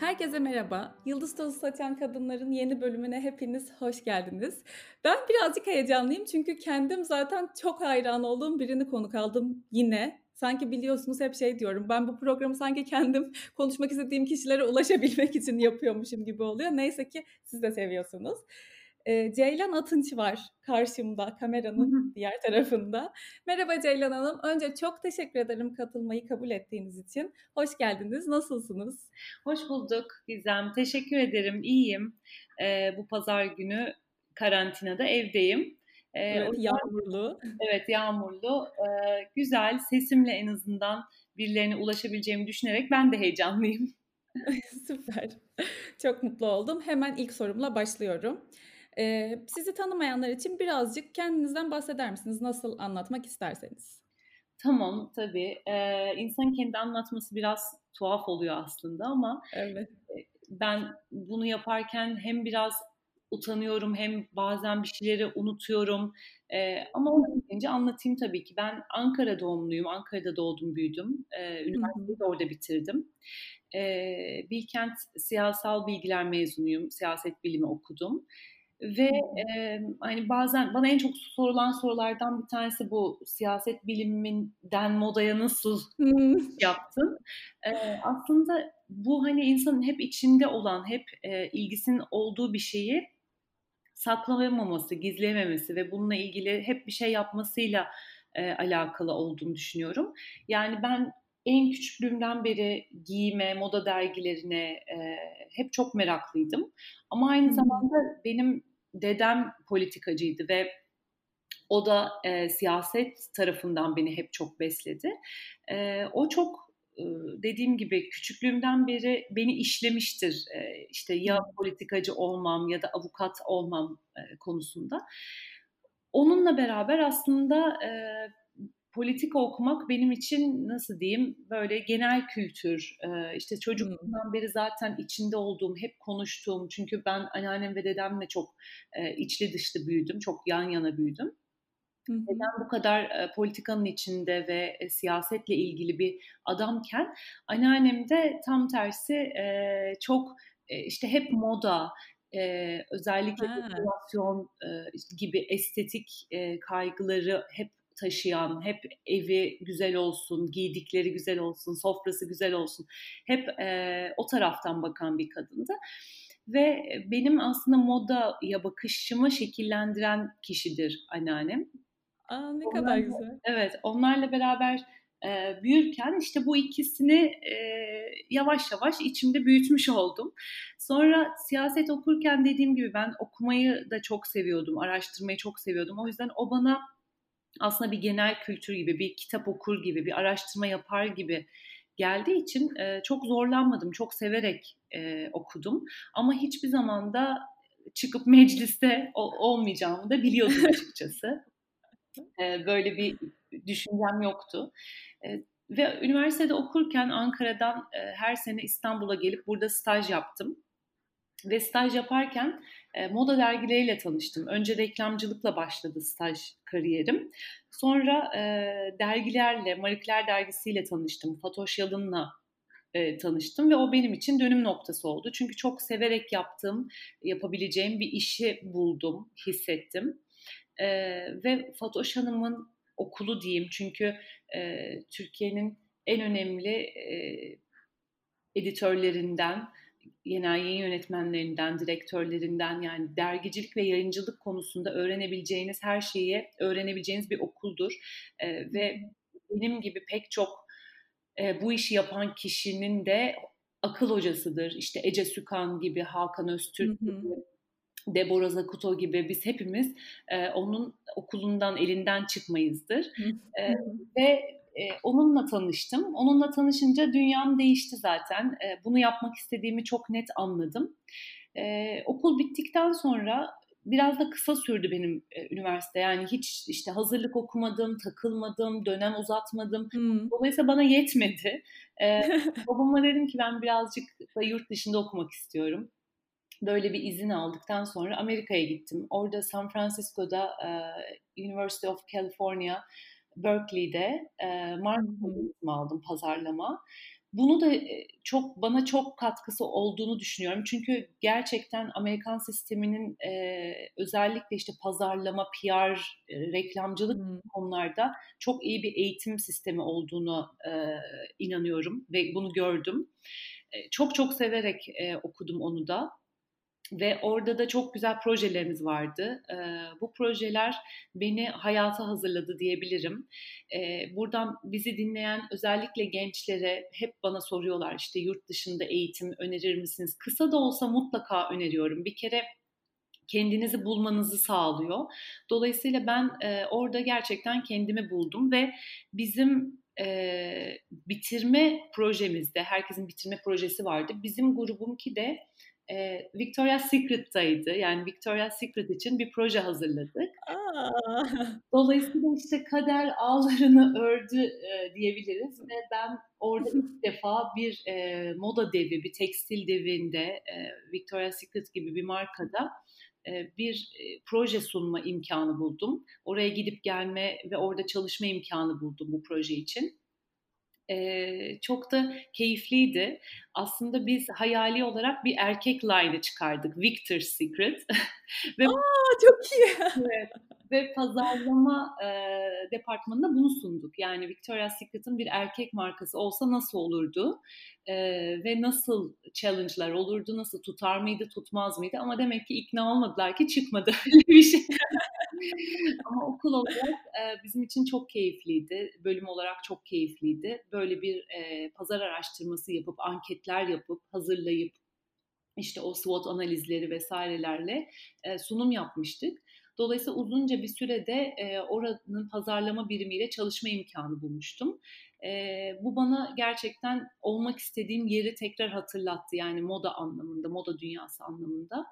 Herkese merhaba. Yıldız Tozu Saçan Kadınların yeni bölümüne hepiniz hoş geldiniz. Ben birazcık heyecanlıyım çünkü kendim zaten çok hayran olduğum birini konuk aldım yine. Sanki biliyorsunuz hep şey diyorum. Ben bu programı sanki kendim konuşmak istediğim kişilere ulaşabilmek için yapıyormuşum gibi oluyor. Neyse ki siz de seviyorsunuz. E, Ceylan Atınç var karşımda kameranın diğer tarafında. Merhaba Ceylan Hanım. Önce çok teşekkür ederim katılmayı kabul ettiğiniz için. Hoş geldiniz. Nasılsınız? Hoş bulduk Gizem. Teşekkür ederim. İyiyim. Ee, bu pazar günü karantinada evdeyim. Ee, evet, yağmurlu. Evet, yağmurlu. Ee, güzel. Sesimle en azından birilerine ulaşabileceğimi düşünerek ben de heyecanlıyım. Süper. Çok mutlu oldum. Hemen ilk sorumla başlıyorum. Ee, sizi tanımayanlar için birazcık kendinizden bahseder misiniz? Nasıl anlatmak isterseniz. Tamam tabii. Ee, insanın kendi anlatması biraz tuhaf oluyor aslında ama evet. ben bunu yaparken hem biraz utanıyorum hem bazen bir şeyleri unutuyorum. Ee, ama olabildiğince anlatayım tabii ki. Ben Ankara doğumluyum. Ankara'da doğdum, büyüdüm. Ee, üniversiteyi de orada bitirdim. Ee, Bilkent Siyasal Bilgiler mezunuyum. Siyaset bilimi okudum. Ve e, hani bazen bana en çok sorulan sorulardan bir tanesi bu siyaset biliminden modaya nasıl yaptın? E, aslında bu hani insanın hep içinde olan, hep e, ilgisinin olduğu bir şeyi saklayamaması, gizleyememesi ve bununla ilgili hep bir şey yapmasıyla e, alakalı olduğunu düşünüyorum. Yani ben en küçüklüğümden beri giyime, moda dergilerine e, hep çok meraklıydım. Ama aynı zamanda benim dedem politikacıydı ve o da e, siyaset tarafından beni hep çok besledi. E, o çok e, dediğim gibi küçüklüğümden beri beni işlemiştir. E, işte ya politikacı olmam ya da avukat olmam e, konusunda. Onunla beraber aslında e, politika okumak benim için nasıl diyeyim böyle genel kültür işte çocukluğumdan beri zaten içinde olduğum hep konuştuğum çünkü ben anneannem ve dedemle çok içli dışlı büyüdüm çok yan yana büyüdüm. Neden bu kadar politikanın içinde ve siyasetle ilgili bir adamken anneannem de tam tersi çok işte hep moda, özellikle dekorasyon gibi estetik kaygıları hep taşıyan, hep evi güzel olsun, giydikleri güzel olsun, sofrası güzel olsun, hep e, o taraftan bakan bir kadındı. Ve benim aslında modaya bakışımı şekillendiren kişidir anneannem. Aa, ne onlarla, kadar güzel. Evet, onlarla beraber e, büyürken işte bu ikisini e, yavaş yavaş içimde büyütmüş oldum. Sonra siyaset okurken dediğim gibi ben okumayı da çok seviyordum, araştırmayı çok seviyordum. O yüzden o bana aslında bir genel kültür gibi, bir kitap okur gibi, bir araştırma yapar gibi geldiği için e, çok zorlanmadım, çok severek e, okudum. Ama hiçbir zaman da çıkıp mecliste olmayacağımı da biliyordum açıkçası. e, böyle bir düşüncem yoktu. E, ve üniversitede okurken Ankara'dan e, her sene İstanbul'a gelip burada staj yaptım. Ve staj yaparken e, moda dergileriyle tanıştım. Önce reklamcılıkla başladı staj kariyerim. Sonra e, dergilerle, Marie Claire dergisiyle tanıştım. Fatoş Yalın'la e, tanıştım ve o benim için dönüm noktası oldu. Çünkü çok severek yaptığım, yapabileceğim bir işi buldum, hissettim. E, ve Fatoş Hanım'ın okulu diyeyim çünkü e, Türkiye'nin en önemli e, editörlerinden, genel yayın yönetmenlerinden, direktörlerinden yani dergicilik ve yayıncılık konusunda öğrenebileceğiniz her şeyi öğrenebileceğiniz bir okuldur. E, ve benim gibi pek çok e, bu işi yapan kişinin de akıl hocasıdır. İşte Ece Sükan gibi, Hakan Öztürk gibi, Deborah Zakuto gibi biz hepimiz e, onun okulundan elinden çıkmayızdır. e, ve e, onunla tanıştım. Onunla tanışınca dünyam değişti zaten. E, bunu yapmak istediğimi çok net anladım. E, okul bittikten sonra biraz da kısa sürdü benim e, üniversite. Yani hiç işte hazırlık okumadım, takılmadım, dönem uzatmadım. Hmm. Dolayısıyla bana yetmedi. E, babama dedim ki ben birazcık da yurt dışında okumak istiyorum. Böyle bir izin aldıktan sonra Amerika'ya gittim. Orada San Francisco'da e, University of California Berkeley'de e, marketing aldım pazarlama. bunu da çok bana çok katkısı olduğunu düşünüyorum. Çünkü gerçekten Amerikan sisteminin e, özellikle işte pazarlama, PR, e, reklamcılık hmm. konularda çok iyi bir eğitim sistemi olduğunu e, inanıyorum ve bunu gördüm. E, çok çok severek e, okudum onu da ve orada da çok güzel projelerimiz vardı. E, bu projeler beni hayata hazırladı diyebilirim. E, buradan bizi dinleyen özellikle gençlere hep bana soruyorlar işte yurt dışında eğitim önerir misiniz? Kısa da olsa mutlaka öneriyorum. Bir kere kendinizi bulmanızı sağlıyor. Dolayısıyla ben e, orada gerçekten kendimi buldum ve bizim e, bitirme projemizde, herkesin bitirme projesi vardı. Bizim grubumki de e, Victoria's Secret'taydı. Yani Victoria's Secret için bir proje hazırladık. Aa. Dolayısıyla işte kader ağlarını ördü e, diyebiliriz ve ben orada ilk defa bir e, moda devi, bir tekstil devinde e, Victoria's Secret gibi bir markada e, bir e, proje sunma imkanı buldum. Oraya gidip gelme ve orada çalışma imkanı buldum bu proje için e, çok da keyifliydi. Aslında biz hayali olarak bir erkek line'ı çıkardık. Victor's Secret. ve, Aa, çok iyi. evet, ve pazarlama e, departmanında bunu sunduk. Yani Victoria's Secret'ın bir erkek markası olsa nasıl olurdu? E, ve nasıl challenge'lar olurdu? Nasıl tutar mıydı, tutmaz mıydı? Ama demek ki ikna olmadılar ki çıkmadı öyle bir şey. Ama okul olarak e, bizim için çok keyifliydi. Bölüm olarak çok keyifliydi. Böyle bir e, pazar araştırması yapıp, anketler yapıp, hazırlayıp, işte o SWOT analizleri vesairelerle e, sunum yapmıştık. Dolayısıyla uzunca bir sürede e, oranın pazarlama birimiyle çalışma imkanı bulmuştum. E, bu bana gerçekten olmak istediğim yeri tekrar hatırlattı. Yani moda anlamında, moda dünyası anlamında.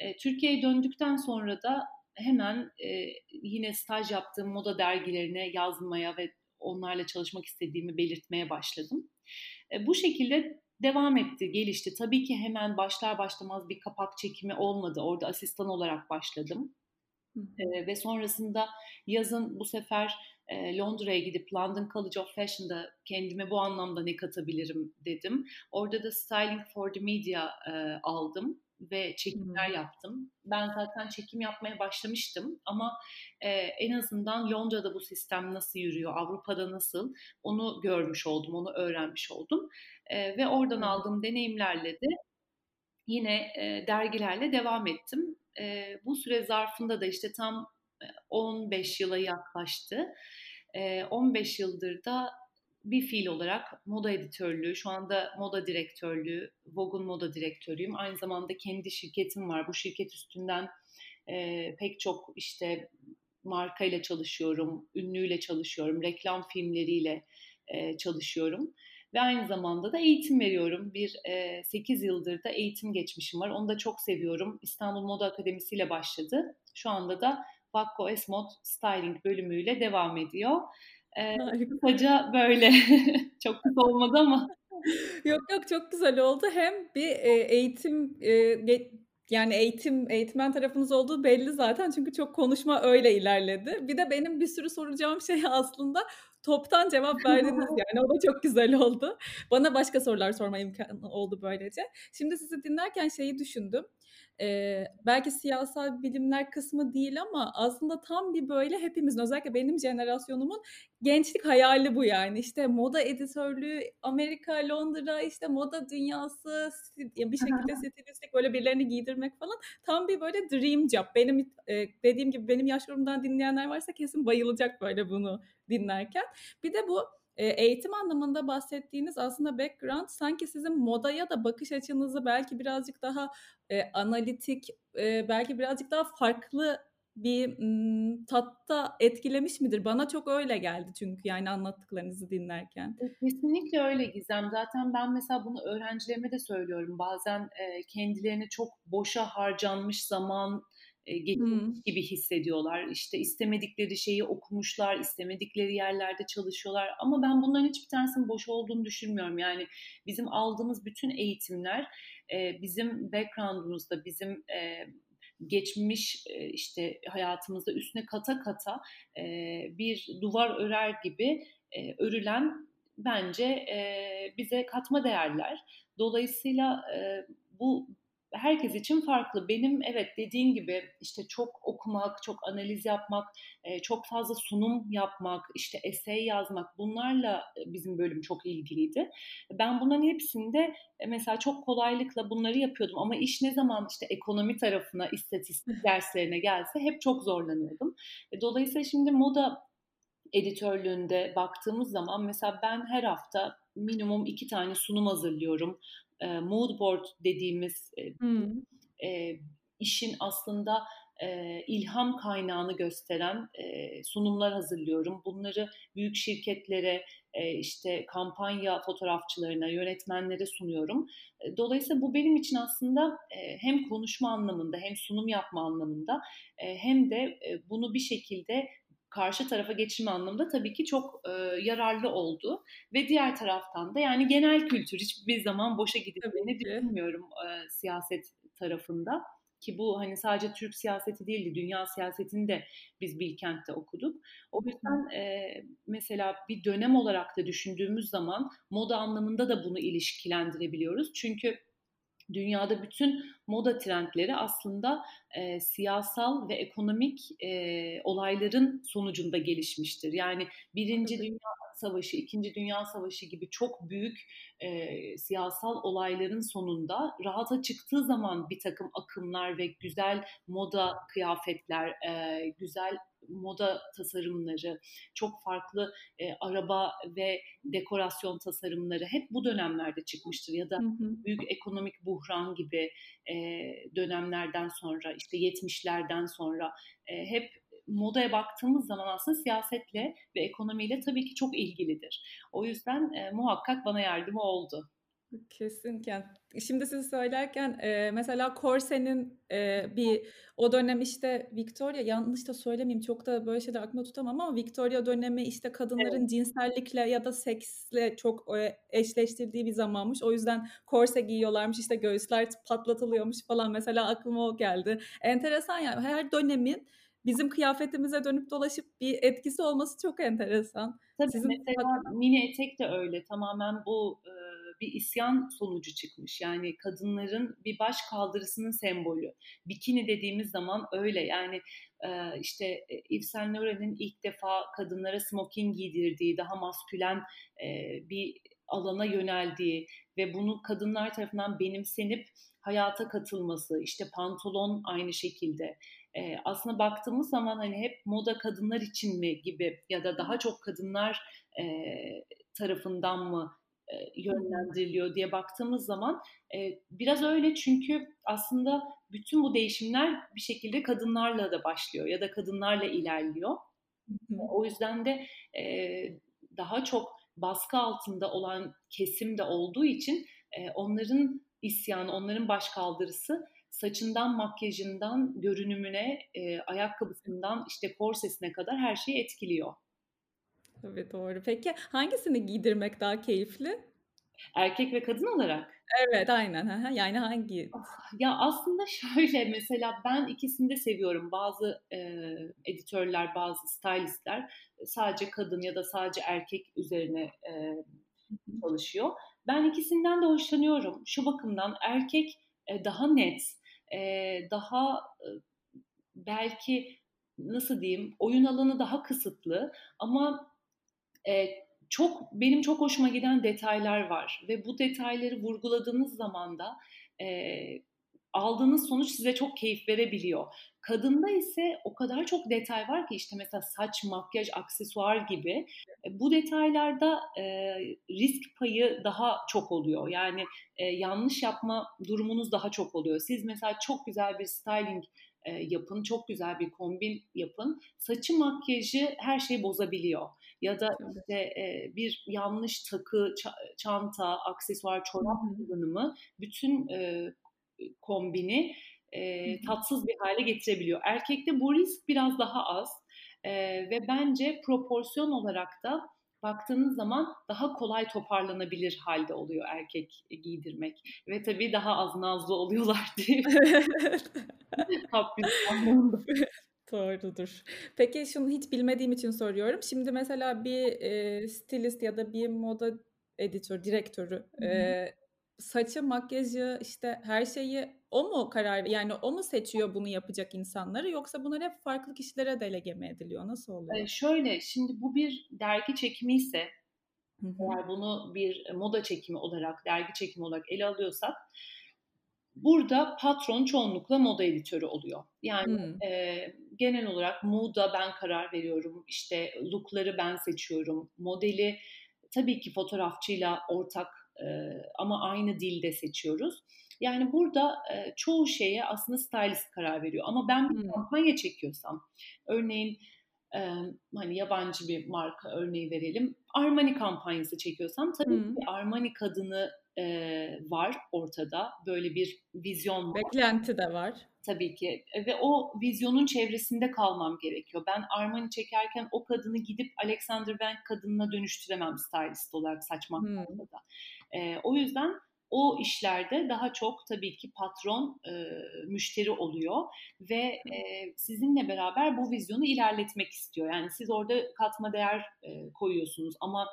E, Türkiye'ye döndükten sonra da hemen e, yine staj yaptığım moda dergilerine yazmaya ve onlarla çalışmak istediğimi belirtmeye başladım. E, bu şekilde devam etti, gelişti. Tabii ki hemen başlar başlamaz bir kapak çekimi olmadı. Orada asistan olarak başladım. E, ve sonrasında yazın bu sefer e, Londra'ya gidip London College of Fashion'da kendime bu anlamda ne katabilirim dedim. Orada da Styling for the Media e, aldım ve çekimler hmm. yaptım. Ben zaten çekim yapmaya başlamıştım ama e, en azından Londra'da bu sistem nasıl yürüyor, Avrupa'da nasıl onu görmüş oldum, onu öğrenmiş oldum. E, ve oradan hmm. aldığım deneyimlerle de yine e, dergilerle devam ettim. E, bu süre zarfında da işte tam 15 yıla yaklaştı. E, 15 yıldır da bir fiil olarak moda editörlüğü, şu anda moda direktörlüğü, Vogue'un moda direktörüyüm. Aynı zamanda kendi şirketim var. Bu şirket üstünden e, pek çok işte markayla çalışıyorum, ünlüyle çalışıyorum, reklam filmleriyle e, çalışıyorum. Ve aynı zamanda da eğitim veriyorum. Bir e, 8 yıldır da eğitim geçmişim var. Onu da çok seviyorum. İstanbul Moda Akademisi ile başladı. Şu anda da Vakko Esmod Styling bölümüyle devam ediyor. Ee, kısaca böyle. çok kısa olmadı ama. Yok yok çok güzel oldu. Hem bir e, eğitim e, yani eğitim eğitmen tarafınız olduğu belli zaten çünkü çok konuşma öyle ilerledi. Bir de benim bir sürü soracağım şey aslında toptan cevap verdiniz yani o da çok güzel oldu. Bana başka sorular sorma imkanı oldu böylece. Şimdi sizi dinlerken şeyi düşündüm e, belki siyasal bilimler kısmı değil ama aslında tam bir böyle hepimizin özellikle benim jenerasyonumun gençlik hayali bu yani. İşte moda editörlüğü, Amerika, Londra, işte moda dünyası, bir şekilde stilistlik böyle birilerini giydirmek falan tam bir böyle dream job. Benim e, dediğim gibi benim yaş grubumdan dinleyenler varsa kesin bayılacak böyle bunu dinlerken. Bir de bu eğitim anlamında bahsettiğiniz aslında background sanki sizin modaya da bakış açınızı belki birazcık daha e, analitik, e, belki birazcık daha farklı bir m, tatta etkilemiş midir? Bana çok öyle geldi çünkü yani anlattıklarınızı dinlerken. Kesinlikle öyle Gizem. Zaten ben mesela bunu öğrencilerime de söylüyorum. Bazen e, kendilerini çok boşa harcanmış zaman geçmiş gibi hissediyorlar. İşte istemedikleri şeyi okumuşlar, istemedikleri yerlerde çalışıyorlar. Ama ben bunların hiçbir tanesinin boş olduğunu düşünmüyorum. Yani bizim aldığımız bütün eğitimler bizim background'umuzda, bizim geçmiş işte hayatımızda üstüne kata kata bir duvar örer gibi örülen bence e, bize katma değerler. Dolayısıyla e, bu herkes için farklı. Benim evet dediğin gibi işte çok okumak, çok analiz yapmak, çok fazla sunum yapmak, işte essay yazmak bunlarla bizim bölüm çok ilgiliydi. Ben bunların hepsinde mesela çok kolaylıkla bunları yapıyordum ama iş ne zaman işte ekonomi tarafına, istatistik derslerine gelse hep çok zorlanıyordum. Dolayısıyla şimdi moda editörlüğünde baktığımız zaman mesela ben her hafta minimum iki tane sunum hazırlıyorum e, mood board dediğimiz e, hmm. e, işin aslında e, ilham kaynağını gösteren e, sunumlar hazırlıyorum. Bunları büyük şirketlere, e, işte kampanya fotoğrafçılarına, yönetmenlere sunuyorum. E, dolayısıyla bu benim için aslında e, hem konuşma anlamında hem sunum yapma anlamında e, hem de e, bunu bir şekilde karşı tarafa geçirme anlamında tabii ki çok e, yararlı oldu. Ve diğer taraftan da yani genel kültür hiçbir zaman boşa gideceğini düşünmüyorum e, siyaset tarafında. Ki bu hani sadece Türk siyaseti değildi, dünya siyasetini de biz Bilkent'te okuduk. O yüzden e, mesela bir dönem olarak da düşündüğümüz zaman moda anlamında da bunu ilişkilendirebiliyoruz. Çünkü dünyada bütün moda trendleri aslında e, siyasal ve ekonomik e, olayların sonucunda gelişmiştir. Yani Birinci Dünya Savaşı, İkinci Dünya Savaşı gibi çok büyük e, siyasal olayların sonunda rahata çıktığı zaman bir takım akımlar ve güzel moda kıyafetler, e, güzel moda tasarımları, çok farklı e, araba ve dekorasyon tasarımları hep bu dönemlerde çıkmıştır. Ya da hı hı. büyük ekonomik buhran gibi e, dönemlerden sonra, işte 70'lerden sonra e, hep modaya baktığımız zaman aslında siyasetle ve ekonomiyle tabii ki çok ilgilidir. O yüzden e, muhakkak bana yardımı oldu. Kesinlikle. Şimdi siz söylerken e, mesela Corse'nin e, bir o dönem işte Victoria yanlış da söylemeyeyim çok da böyle şeyler aklımda tutamam ama Victoria dönemi işte kadınların evet. cinsellikle ya da seksle çok e, eşleştirdiği bir zamanmış. O yüzden korse giyiyorlarmış işte göğüsler patlatılıyormuş falan mesela aklıma o geldi. Enteresan yani her dönemin bizim kıyafetimize dönüp dolaşıp bir etkisi olması çok enteresan. Tabii Sizin mesela mini etek de öyle tamamen bu e, bir isyan sonucu çıkmış. Yani kadınların bir baş kaldırısının sembolü. Bikini dediğimiz zaman öyle yani e, işte e, Yves Saint Laurent'in ilk defa kadınlara smoking giydirdiği, daha maskülen e, bir alana yöneldiği ve bunu kadınlar tarafından benimsenip hayata katılması, işte pantolon aynı şekilde. E, aslında baktığımız zaman hani hep moda kadınlar için mi gibi ya da daha çok kadınlar e, tarafından mı e, yönlendiriliyor diye baktığımız zaman e, biraz öyle çünkü aslında bütün bu değişimler bir şekilde kadınlarla da başlıyor ya da kadınlarla ilerliyor. O yüzden de e, daha çok baskı altında olan kesim de olduğu için onların isyanı, onların başkaldırısı saçından, makyajından, görünümüne, ayakkabısından işte korsesine kadar her şeyi etkiliyor. Tabii doğru. Peki hangisini giydirmek daha keyifli? Erkek ve kadın olarak? Evet, aynen. Yani hangi? Ah, ya aslında şöyle mesela ben ikisini de seviyorum. Bazı e, editörler, bazı stylistler sadece kadın ya da sadece erkek üzerine e, çalışıyor. Ben ikisinden de hoşlanıyorum. Şu bakımdan erkek e, daha net, daha belki nasıl diyeyim oyun alanı daha kısıtlı ama çok benim çok hoşuma giden detaylar var ve bu detayları vurguladığınız zaman da aldığınız sonuç size çok keyif verebiliyor. Kadında ise o kadar çok detay var ki işte mesela saç, makyaj, aksesuar gibi bu detaylarda e, risk payı daha çok oluyor. Yani e, yanlış yapma durumunuz daha çok oluyor. Siz mesela çok güzel bir styling e, yapın, çok güzel bir kombin yapın. Saçı, makyajı her şeyi bozabiliyor ya da işte e, bir yanlış takı, çanta, aksesuar, çorap kullanımı bütün e, kombini e, tatsız bir hale getirebiliyor. Erkekte bu risk biraz daha az e, ve bence proporsiyon olarak da baktığınız zaman daha kolay toparlanabilir halde oluyor erkek giydirmek. Ve tabii daha az nazlı oluyorlar diye. Doğrudur. Peki şunu hiç bilmediğim için soruyorum. Şimdi mesela bir, eee, stilist ya da bir moda editör direktörü, eee, saçı, makyajı, işte, her şeyi o mu karar yani o mu seçiyor bunu yapacak insanları yoksa bunlar hep farklı kişilere delege mi ediliyor? Nasıl oluyor? şöyle, şimdi bu bir dergi çekimiyse, Hı hı. eğer bunu bir moda çekimi olarak, dergi çekimi olarak ele alıyorsak, burada patron çoğunlukla moda editörü oluyor. Yani, Hımm. eee, genel olarak mood'a ben karar veriyorum, işte, look'ları ben seçiyorum, modeli tabii ki fotoğrafçıyla ortak, eee, ama aynı dilde seçiyoruz. Yani burada, eee, çoğu şeye aslında stylist karar veriyor ama ben bir kampanya çekiyorsam, örneğin, emm, hani, yabancı bir marka örneği verelim, Armani kampanyası çekiyorsam tabii Hıı. ki Armani kadını, var ortada. Böyle bir vizyon var. Beklenti de var. Tabii ki, ve o vizyonun çevresinde kalmam gerekiyor. Ben Armani çekerken o kadını gidip Alexander Wang kadınına dönüştüremem stylist olarak saç Hımm. makyajla da. Eee, o yüzden o işlerde daha çok tabii ki patron, eee, müşteri oluyor ve, eee, sizinle beraber bu vizyonu ilerletmek istiyor. Yani siz orada katma değer, eee, koyuyorsunuz ama,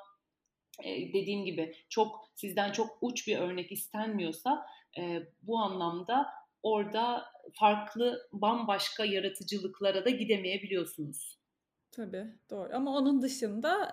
eee, dediğim gibi çok sizden çok uç bir örnek istenmiyorsa, eee, bu anlamda orada farklı, bambaşka yaratıcılıklara da gidemeyebiliyorsunuz. Tabii, doğru ama onun dışında,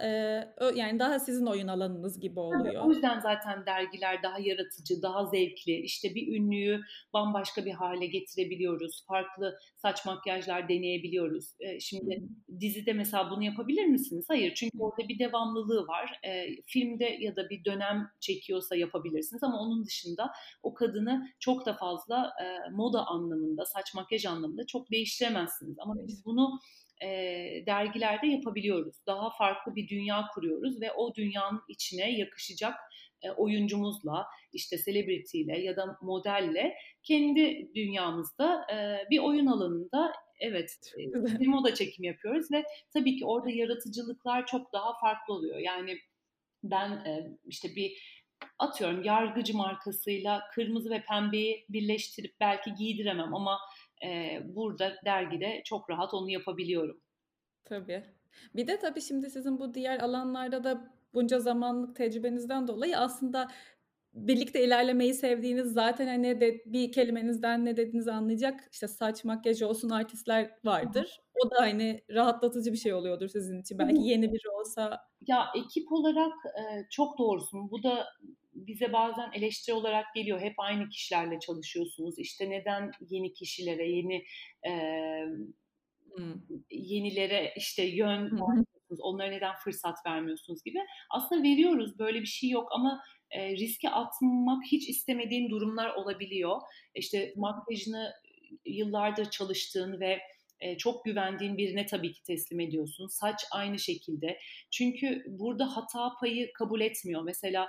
ö yani daha sizin oyun alanınız gibi Tabii, oluyor. o yüzden zaten dergiler daha yaratıcı, daha zevkli. İşte, bir ünlüyü bambaşka bir hâle getirebiliyoruz. Farklı saç makyajlar deneyebiliyoruz. Hı şimdi hı. dizide mesela bunu yapabilir misiniz? Hayır, çünkü orada bir devamlılığı var. Eee, filmde ya da bir dönem çekiyorsa yapabilirsiniz ama onun dışında o kadını çok da fazla, eee, moda anlamında, saç makyaj anlamında çok değiştiremezsiniz ama biz bunu, eee, dergilerde yapabiliyoruz. Daha farklı bir dünya kuruyoruz ve o dünyanın içine yakışacak, eee, oyuncumuzla, işte, celebrity'yle ya da modelle kendi dünyamızda, eee, bir oyun alanında evet, güzel. bir moda çekimi yapıyoruz ve tabii ki orada yaratıcılıklar çok daha farklı oluyor. Yani ben, eee, işte, bir atıyorum Yargıcı markasıyla kırmızı ve pembeyi birleştirip belki giydiremem ama, eee, burada dergide çok rahat onu yapabiliyorum. Tabii. Bir de tabii şimdi sizin bu diğer alanlarda da bunca zamanlık tecrübenizden dolayı aslında birlikte ilerlemeyi sevdiğiniz zaten, hani, de bir kelimenizden ne dediğinizi anlayacak, işte, saç makyaj olsun artistler vardır. O da, hani, rahatlatıcı bir şey oluyordur sizin için. Belki yeni biri olsa Ya, ekip olarak, çok doğrusun. Bu da bize bazen eleştiri olarak geliyor. Hep aynı kişilerle çalışıyorsunuz. İşte, neden yeni kişilere, yeni, Hımm. yenilere, işte, yön vermiyorsunuz, onlara neden fırsat vermiyorsunuz gibi. Aslında veriyoruz, böyle bir şey yok ama, eee, riske atmak hiç istemediğin durumlar olabiliyor. İşte, makyajını yıllardır çalıştığın ve, eee, çok güvendiğin birine tabii ki teslim ediyorsun. Saç aynı şekilde. Çünkü burada hata payı kabul etmiyor. Mesela,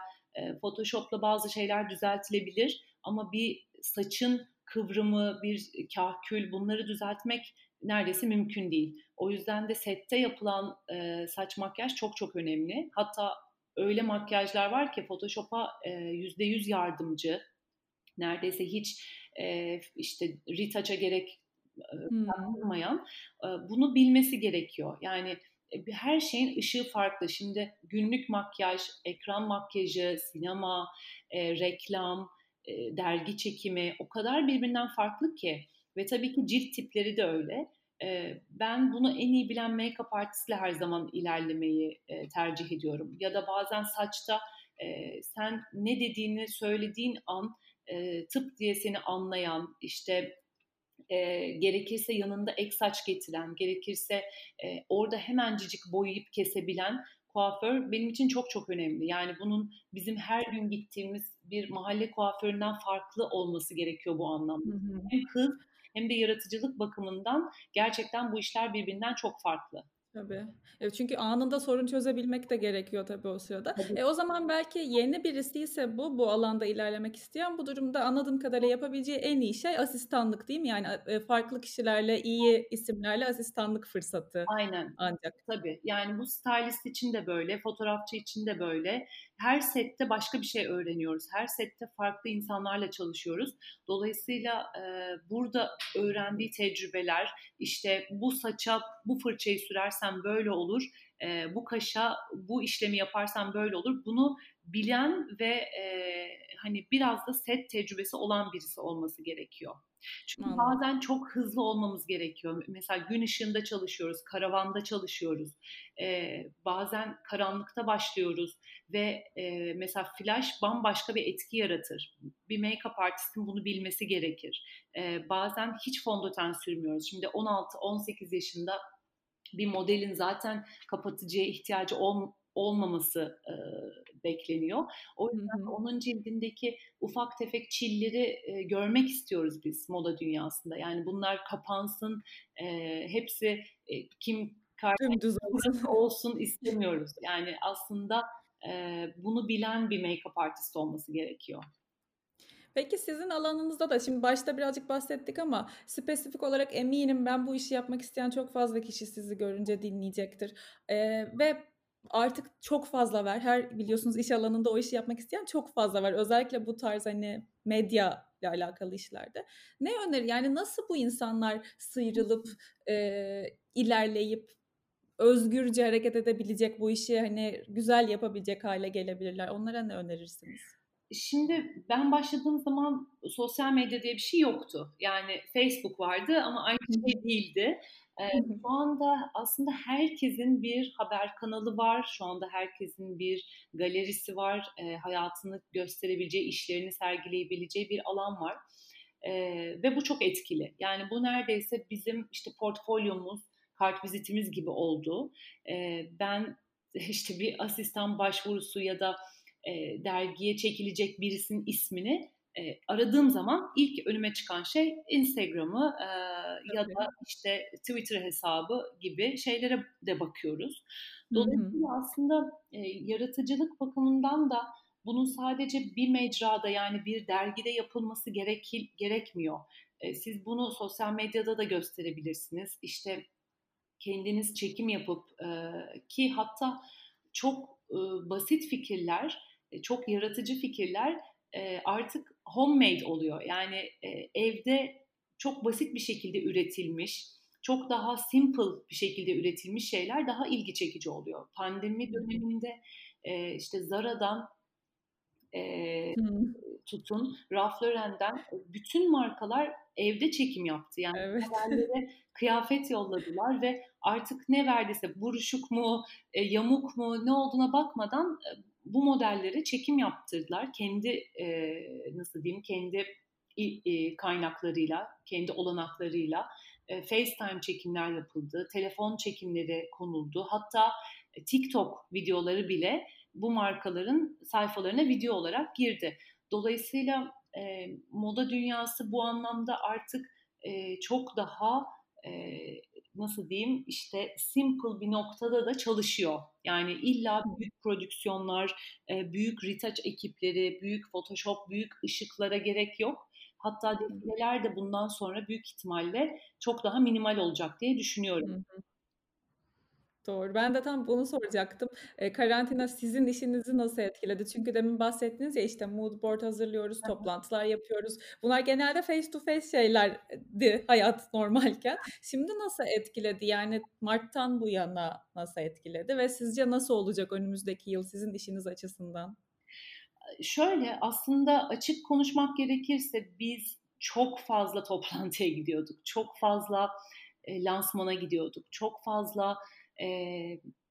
Photoshop'la bazı şeyler düzeltilebilir ama bir saçın kıvrımı, bir kahkül bunları düzeltmek neredeyse mümkün değil. O yüzden de sette yapılan, eee, saç makyaj çok çok önemli. Hatta öyle makyajlar var ki Photoshop'a, eee, %100 yardımcı. Neredeyse hiç, eee, işte, retouch'a gerek, bıraktırmayan, eee, bunu bilmesi gerekiyor. Yani, her şeyin ışığı farklı. Şimdi günlük makyaj, ekran makyajı, sinema, eee, reklam, eee, dergi çekimi o kadar birbirinden farklı ki ve tabii ki cilt tipleri de öyle. Eee, ben bunu en iyi bilen make-up artistle her zaman ilerlemeyi, eee, tercih ediyorum. Ya da bazen saçta, eee, sen ne dediğini söylediğin an, eee, tıp diye seni anlayan, işte, eee, gerekirse yanında ek saç getiren, gerekirse, eee, orada hemencecik boyayıp kesebilen kuaför benim için çok çok önemli. Yani bunun bizim her gün gittiğimiz bir mahalle kuaföründen farklı olması gerekiyor bu anlamda. Hı hı. Hem hız hem de yaratıcılık bakımından gerçekten bu işler birbirinden çok farklı. Tabii. Evet, çünkü anında sorun çözebilmek de gerekiyor tabii o sırada. Tabii. E, o zaman belki yeni birisiyse bu, bu alanda ilerlemek isteyen, bu durumda anladığım kadarıyla yapabileceği en iyi şey asistanlık, değil mi? Yani, eee, farklı kişilerle, iyi isimlerle asistanlık fırsatı Aynen. ancak. Tabii. Yani bu stylist için de böyle, fotoğrafçı için de böyle. Her sette başka bir şey öğreniyoruz. Her sette farklı insanlarla çalışıyoruz. Dolayısıyla e, burada öğrendiği tecrübeler, işte bu saça bu fırçayı sürersen böyle olur, e, bu kaşa bu işlemi yaparsan böyle olur. Bunu bilen ve e, hani biraz da set tecrübesi olan birisi olması gerekiyor. Çünkü Anladım. bazen çok hızlı olmamız gerekiyor. Mesela gün ışığında çalışıyoruz, karavanda çalışıyoruz. Ee, bazen karanlıkta başlıyoruz ve e, mesela flash bambaşka bir etki yaratır. Bir make-up artistin bunu bilmesi gerekir. Ee, bazen hiç fondöten sürmüyoruz. Şimdi 16-18 yaşında bir modelin zaten kapatıcıya ihtiyacı ol, olmaması e, bekleniyor. O yüzden hı hı. onun cildindeki ufak tefek çilleri e, görmek istiyoruz biz moda dünyasında. Yani bunlar kapansın, e, hepsi e, kim Dümdüz olsun. olsun istemiyoruz. Yani aslında e, bunu bilen bir make-up artist olması gerekiyor. Peki sizin alanınızda da şimdi başta birazcık bahsettik ama spesifik olarak eminim ben bu işi yapmak isteyen çok fazla kişi sizi görünce dinleyecektir. Ee, ve artık çok fazla var. Her biliyorsunuz iş alanında o işi yapmak isteyen çok fazla var. Özellikle bu tarz hani medya ile alakalı işlerde. Ne öneri yani nasıl bu insanlar sıyrılıp e, ilerleyip özgürce hareket edebilecek bu işi hani güzel yapabilecek hale gelebilirler? Onlara ne önerirsiniz? Şimdi ben başladığım zaman sosyal medya diye bir şey yoktu. Yani Facebook vardı ama aynı şey değildi. Ee, şu anda aslında herkesin bir haber kanalı var. Şu anda herkesin bir galerisi var. E, hayatını gösterebileceği, işlerini sergileyebileceği bir alan var. E, ve bu çok etkili. Yani bu neredeyse bizim işte portfolyomuz, kart vizitimiz gibi oldu. E, ben işte bir asistan başvurusu ya da e, dergiye çekilecek birisinin ismini e, aradığım zaman ilk önüme çıkan şey Instagram'ı e, ya da işte Twitter hesabı gibi şeylere de bakıyoruz. Dolayısıyla Hı-hı. aslında e, yaratıcılık bakımından da bunun sadece bir mecrada yani bir dergide yapılması gerek, gerekmiyor. E, siz bunu sosyal medyada da gösterebilirsiniz. İşte kendiniz çekim yapıp e, ki hatta çok e, basit fikirler, çok yaratıcı fikirler e, artık homemade oluyor. Yani e, evde çok basit bir şekilde üretilmiş, çok daha simple bir şekilde üretilmiş şeyler daha ilgi çekici oluyor. Pandemi döneminde e, işte Zara'dan e, tutun, Ralph Lauren'den bütün markalar evde çekim yaptı. Yani evet. kıyafet yolladılar ve artık ne verdiyse buruşuk mu, e, yamuk mu ne olduğuna bakmadan e, bu modelleri çekim yaptırdılar. Kendi e, nasıl diyeyim, kendi e, kaynaklarıyla, kendi olanaklarıyla e, FaceTime çekimler yapıldı, telefon çekimleri konuldu. Hatta e, TikTok videoları bile bu markaların sayfalarına video olarak girdi. Dolayısıyla e, moda dünyası bu anlamda artık e, çok daha e, nasıl diyeyim işte simple bir noktada da çalışıyor. Yani illa büyük prodüksiyonlar, e, büyük retouch ekipleri, büyük Photoshop, büyük ışıklara gerek yok. Hatta defileler de bundan sonra büyük ihtimalle çok daha minimal olacak diye düşünüyorum. Hı hı. Doğru. Ben de tam bunu soracaktım. Eee, karantina sizin işinizi nasıl etkiledi? Çünkü demin bahsettiniz ya işte mood board hazırlıyoruz, toplantılar yapıyoruz. Bunlar genelde face to face şeylerdi hayat normalken. Şimdi nasıl etkiledi? Yani Mart'tan bu yana nasıl etkiledi ve sizce nasıl olacak önümüzdeki yıl sizin işiniz açısından? Şöyle aslında açık konuşmak gerekirse biz çok fazla toplantıya gidiyorduk. Çok fazla e, lansmana gidiyorduk. Çok fazla e,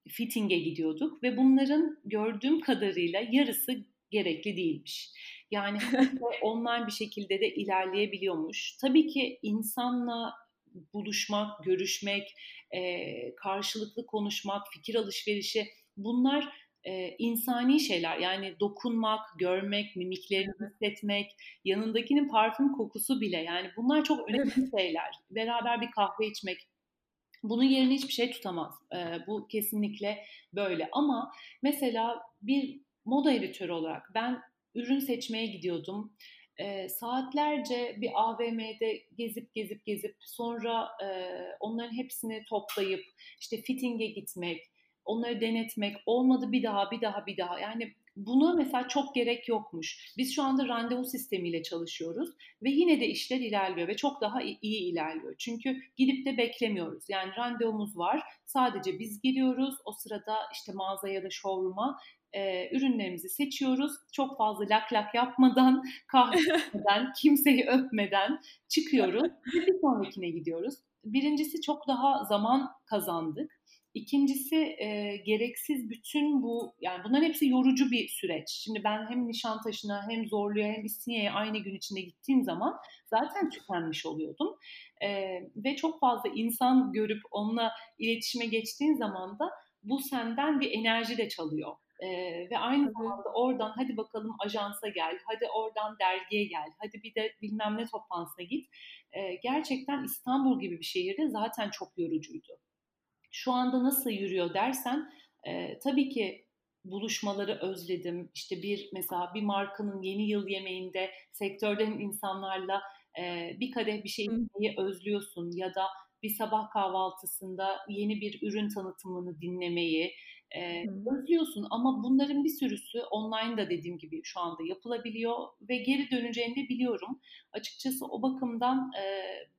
fitting'e gidiyorduk ve bunların gördüğüm kadarıyla yarısı gerekli değilmiş. Yani online bir şekilde de ilerleyebiliyormuş. Tabii ki insanla buluşmak, görüşmek, e, karşılıklı konuşmak, fikir alışverişi bunlar e, insani şeyler. Yani dokunmak, görmek, mimiklerini hissetmek, yanındakinin parfüm kokusu bile yani bunlar çok önemli şeyler. Beraber bir kahve içmek, bunun yerine hiçbir şey tutamaz. E, bu kesinlikle böyle. Ama mesela bir moda editörü olarak ben ürün seçmeye gidiyordum. E, saatlerce bir AVM'de gezip gezip gezip sonra e, onların hepsini toplayıp işte fitting'e gitmek, onları denetmek, olmadı bir daha bir daha bir daha. Yani Buna mesela çok gerek yokmuş. Biz şu anda randevu sistemiyle çalışıyoruz ve yine de işler ilerliyor ve çok daha iyi ilerliyor. Çünkü gidip de beklemiyoruz. Yani randevumuz var. Sadece biz giriyoruz. O sırada işte mağazaya ya da showroom'a e, ürünlerimizi seçiyoruz. Çok fazla lak lak yapmadan, kahveden, kimseyi öpmeden çıkıyoruz bir sonrakine gidiyoruz. Birincisi çok daha zaman kazandık. İkincisi e, gereksiz bütün bu yani bunların hepsi yorucu bir süreç. Şimdi ben hem Nişantaşı'na hem Zorlu'ya hem İstinye'ye aynı gün içinde gittiğim zaman zaten tükenmiş oluyordum. E, ve çok fazla insan görüp onunla iletişime geçtiğin zaman da bu senden bir enerji de çalıyor. Ee, ve aynı zamanda oradan hadi bakalım ajansa gel, hadi oradan dergiye gel, hadi bir de bilmem ne toplantısına git. Ee, gerçekten İstanbul gibi bir şehirde zaten çok yorucuydu. Şu anda nasıl yürüyor dersen e, tabii ki buluşmaları özledim. İşte bir mesela bir markanın yeni yıl yemeğinde sektörden insanlarla e, bir kadeh bir şey yemeyi özlüyorsun ya da bir sabah kahvaltısında yeni bir ürün tanıtımını dinlemeyi e, özlüyorsun ama bunların bir sürüsü online da dediğim gibi şu anda yapılabiliyor ve geri döneceğini de biliyorum. Açıkçası o bakımdan e,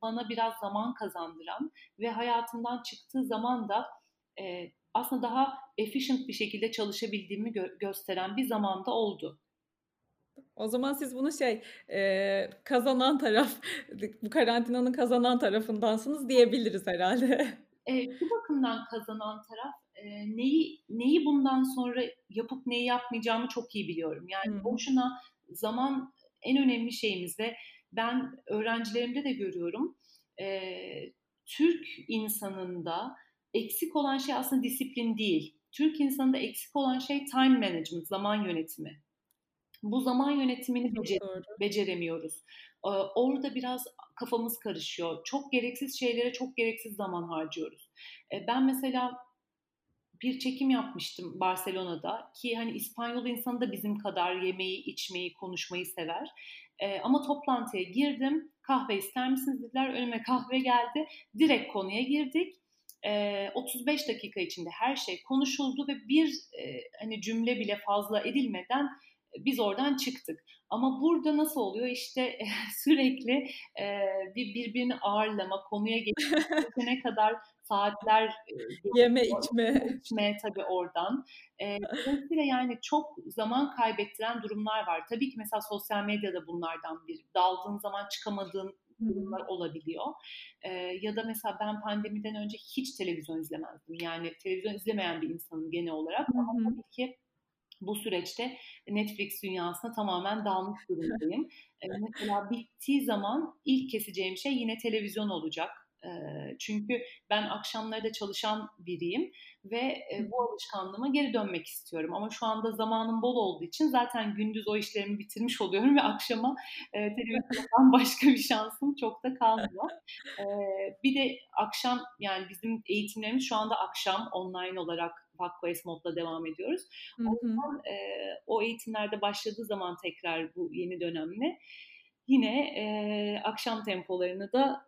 bana biraz zaman kazandıran ve hayatımdan çıktığı zaman da e, aslında daha efficient bir şekilde çalışabildiğimi gö- gösteren bir zamanda oldu. O zaman siz bunu şey e, kazanan taraf, bu karantinanın kazanan tarafındansınız diyebiliriz herhalde. E, bu bakımdan kazanan taraf e, neyi neyi bundan sonra yapıp neyi yapmayacağımı çok iyi biliyorum. Yani hmm. boşuna zaman en önemli şeyimiz ve ben öğrencilerimde de görüyorum. E, Türk insanında eksik olan şey aslında disiplin değil. Türk insanında eksik olan şey time management, zaman yönetimi. Bu zaman yönetimini becer beceremiyoruz. Orada biraz kafamız karışıyor. Çok gereksiz şeylere çok gereksiz zaman harcıyoruz. Ben mesela bir çekim yapmıştım Barcelona'da ki hani İspanyol insanı da bizim kadar yemeği, içmeyi, konuşmayı sever. E, ama toplantıya girdim. Kahve ister misiniz dediler. Önüme kahve geldi. Direkt konuya girdik. E, 35 dakika içinde her şey konuşuldu ve bir e, hani cümle bile fazla edilmeden biz oradan çıktık. Ama burada nasıl oluyor? İşte sürekli e, bir birbirini ağırlama, konuya geçene kadar saatler e, yeme içme içme tabii oradan. E, dolayısıyla yani çok zaman kaybettiren durumlar var. Tabii ki mesela sosyal medyada bunlardan bir. Daldığın zaman çıkamadığın durumlar olabiliyor. E, ya da mesela ben pandemiden önce hiç televizyon izlemezdim. Yani televizyon izlemeyen bir insanım genel olarak. Ama tabii ki bu süreçte Netflix dünyasına tamamen dalmış durumdayım. ee, mesela bittiği zaman ilk keseceğim şey yine televizyon olacak. Çünkü ben akşamları da çalışan biriyim ve bu alışkanlığıma geri dönmek istiyorum. Ama şu anda zamanım bol olduğu için zaten gündüz o işlerimi bitirmiş oluyorum ve akşama e, televizyondan başka bir şansım çok da kalmıyor. E, bir de akşam yani bizim eğitimlerimiz şu anda akşam online olarak Vakkoes modla devam ediyoruz. O yüzden e, o eğitimlerde başladığı zaman tekrar bu yeni dönemle yine e, akşam tempolarını da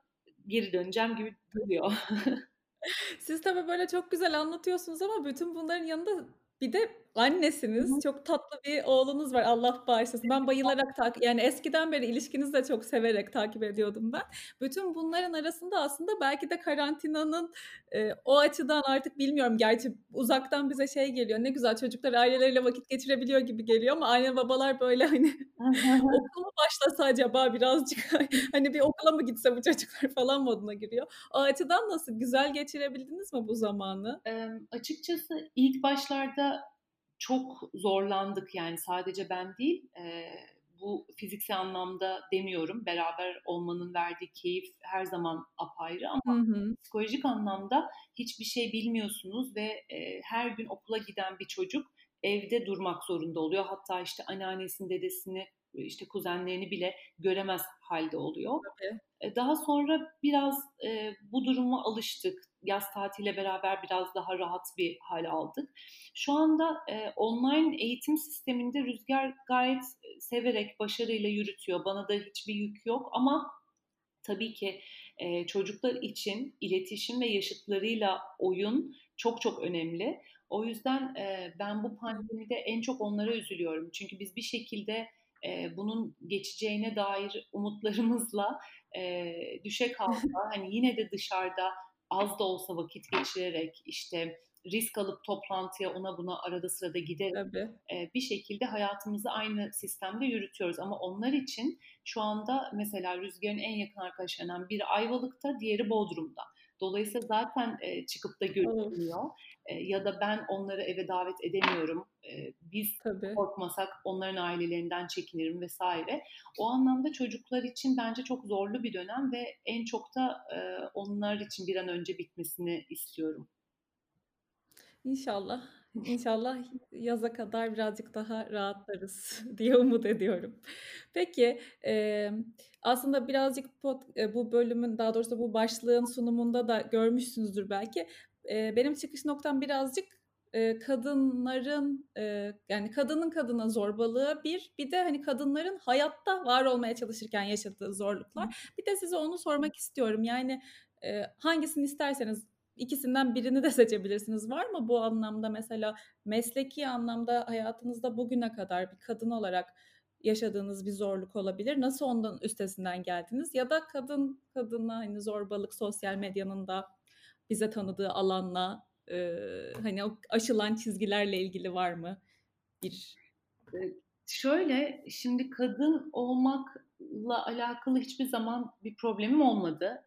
geri döneceğim gibi duruyor. Siz tabii böyle çok güzel anlatıyorsunuz ama bütün bunların yanında bir de annesiniz. Hı. Çok tatlı bir oğlunuz var. Allah bağışlasın. Ben bayılarak takip yani eskiden beri ilişkinizi de çok severek takip ediyordum ben. Bütün bunların arasında aslında belki de karantinanın e, o açıdan artık bilmiyorum. Gerçi uzaktan bize şey geliyor. Ne güzel çocuklar aileleriyle vakit geçirebiliyor gibi geliyor ama anne babalar böyle hani okul mu başlasa acaba birazcık hani bir okula mı gitse bu çocuklar falan moduna giriyor. O açıdan nasıl güzel geçirebildiniz mi bu zamanı? E, açıkçası ilk başlarda çok zorlandık yani sadece ben değil e, bu fiziksel anlamda demiyorum beraber olmanın verdiği keyif her zaman apayrı ama hı hı. psikolojik anlamda hiçbir şey bilmiyorsunuz ve e, her gün okula giden bir çocuk evde durmak zorunda oluyor hatta işte anneannesini dedesini işte kuzenlerini bile göremez halde oluyor. Tabii. Daha sonra biraz e, bu duruma alıştık. Yaz tatiliyle beraber biraz daha rahat bir hal aldık. Şu anda e, online eğitim sisteminde Rüzgar gayet severek, başarıyla yürütüyor. Bana da hiçbir yük yok ama tabii ki e, çocuklar için iletişim ve yaşıtlarıyla oyun çok çok önemli. O yüzden, eee, ben bu pandemide en çok onlara üzülüyorum. Çünkü biz bir şekilde, eee, bunun geçeceğine dair umutlarımızla, eee, düşe kalka, hani, yine de dışarıda az da olsa vakit geçirerek, işte, risk alıp toplantıya ona buna arada sırada giderek, eee, bir şekilde hayatımızı aynı sistemde yürütüyoruz. Ama onlar için şu anda mesela Rüzgar'ın en yakın arkadaşlarından biri Ayvalık'ta, diğeri Bodrum'da. Dolayısıyla zaten, eee, çıkıp da Of! görüşemiyor, eee, ya da ben onları eve davet edemiyorum. Eee, biz Tabii. korkmasak onların ailelerinden çekinirim vs. O anlamda çocuklar için bence çok zorlu bir dönem ve en çok da, eee, onlar için bir an önce bitmesini istiyorum. İnşallah, inşallah yaza kadar birazcık daha rahatlarız diye umut ediyorum. Peki, emm, aslında birazcık pod eee, bu bölümün, daha doğrusu bu başlığın sunumunda da görmüşsünüzdür belki. Eee, benim çıkış noktam birazcık, eee, kadınların, eee, yani kadının kadına zorbalığı bir, bir de, hani, kadınların hayatta var olmaya çalışırken yaşadığı zorluklar. Bir de size onu sormak istiyorum. Yani, eee, hangisini isterseniz, ikisinden birini de seçebilirsiniz. Var mı bu anlamda mesela mesleki anlamda hayatınızda bugüne kadar bir kadın olarak yaşadığınız bir zorluk olabilir. Nasıl ondan üstesinden geldiniz? Ya da kadın kadına, hani, zorbalık sosyal medyanın da bize tanıdığı alanla, eee, hani, o aşılan çizgilerle ilgili var mı bir şöyle, şimdi kadın olmakla alakalı hiçbir zaman bir problemim olmadı,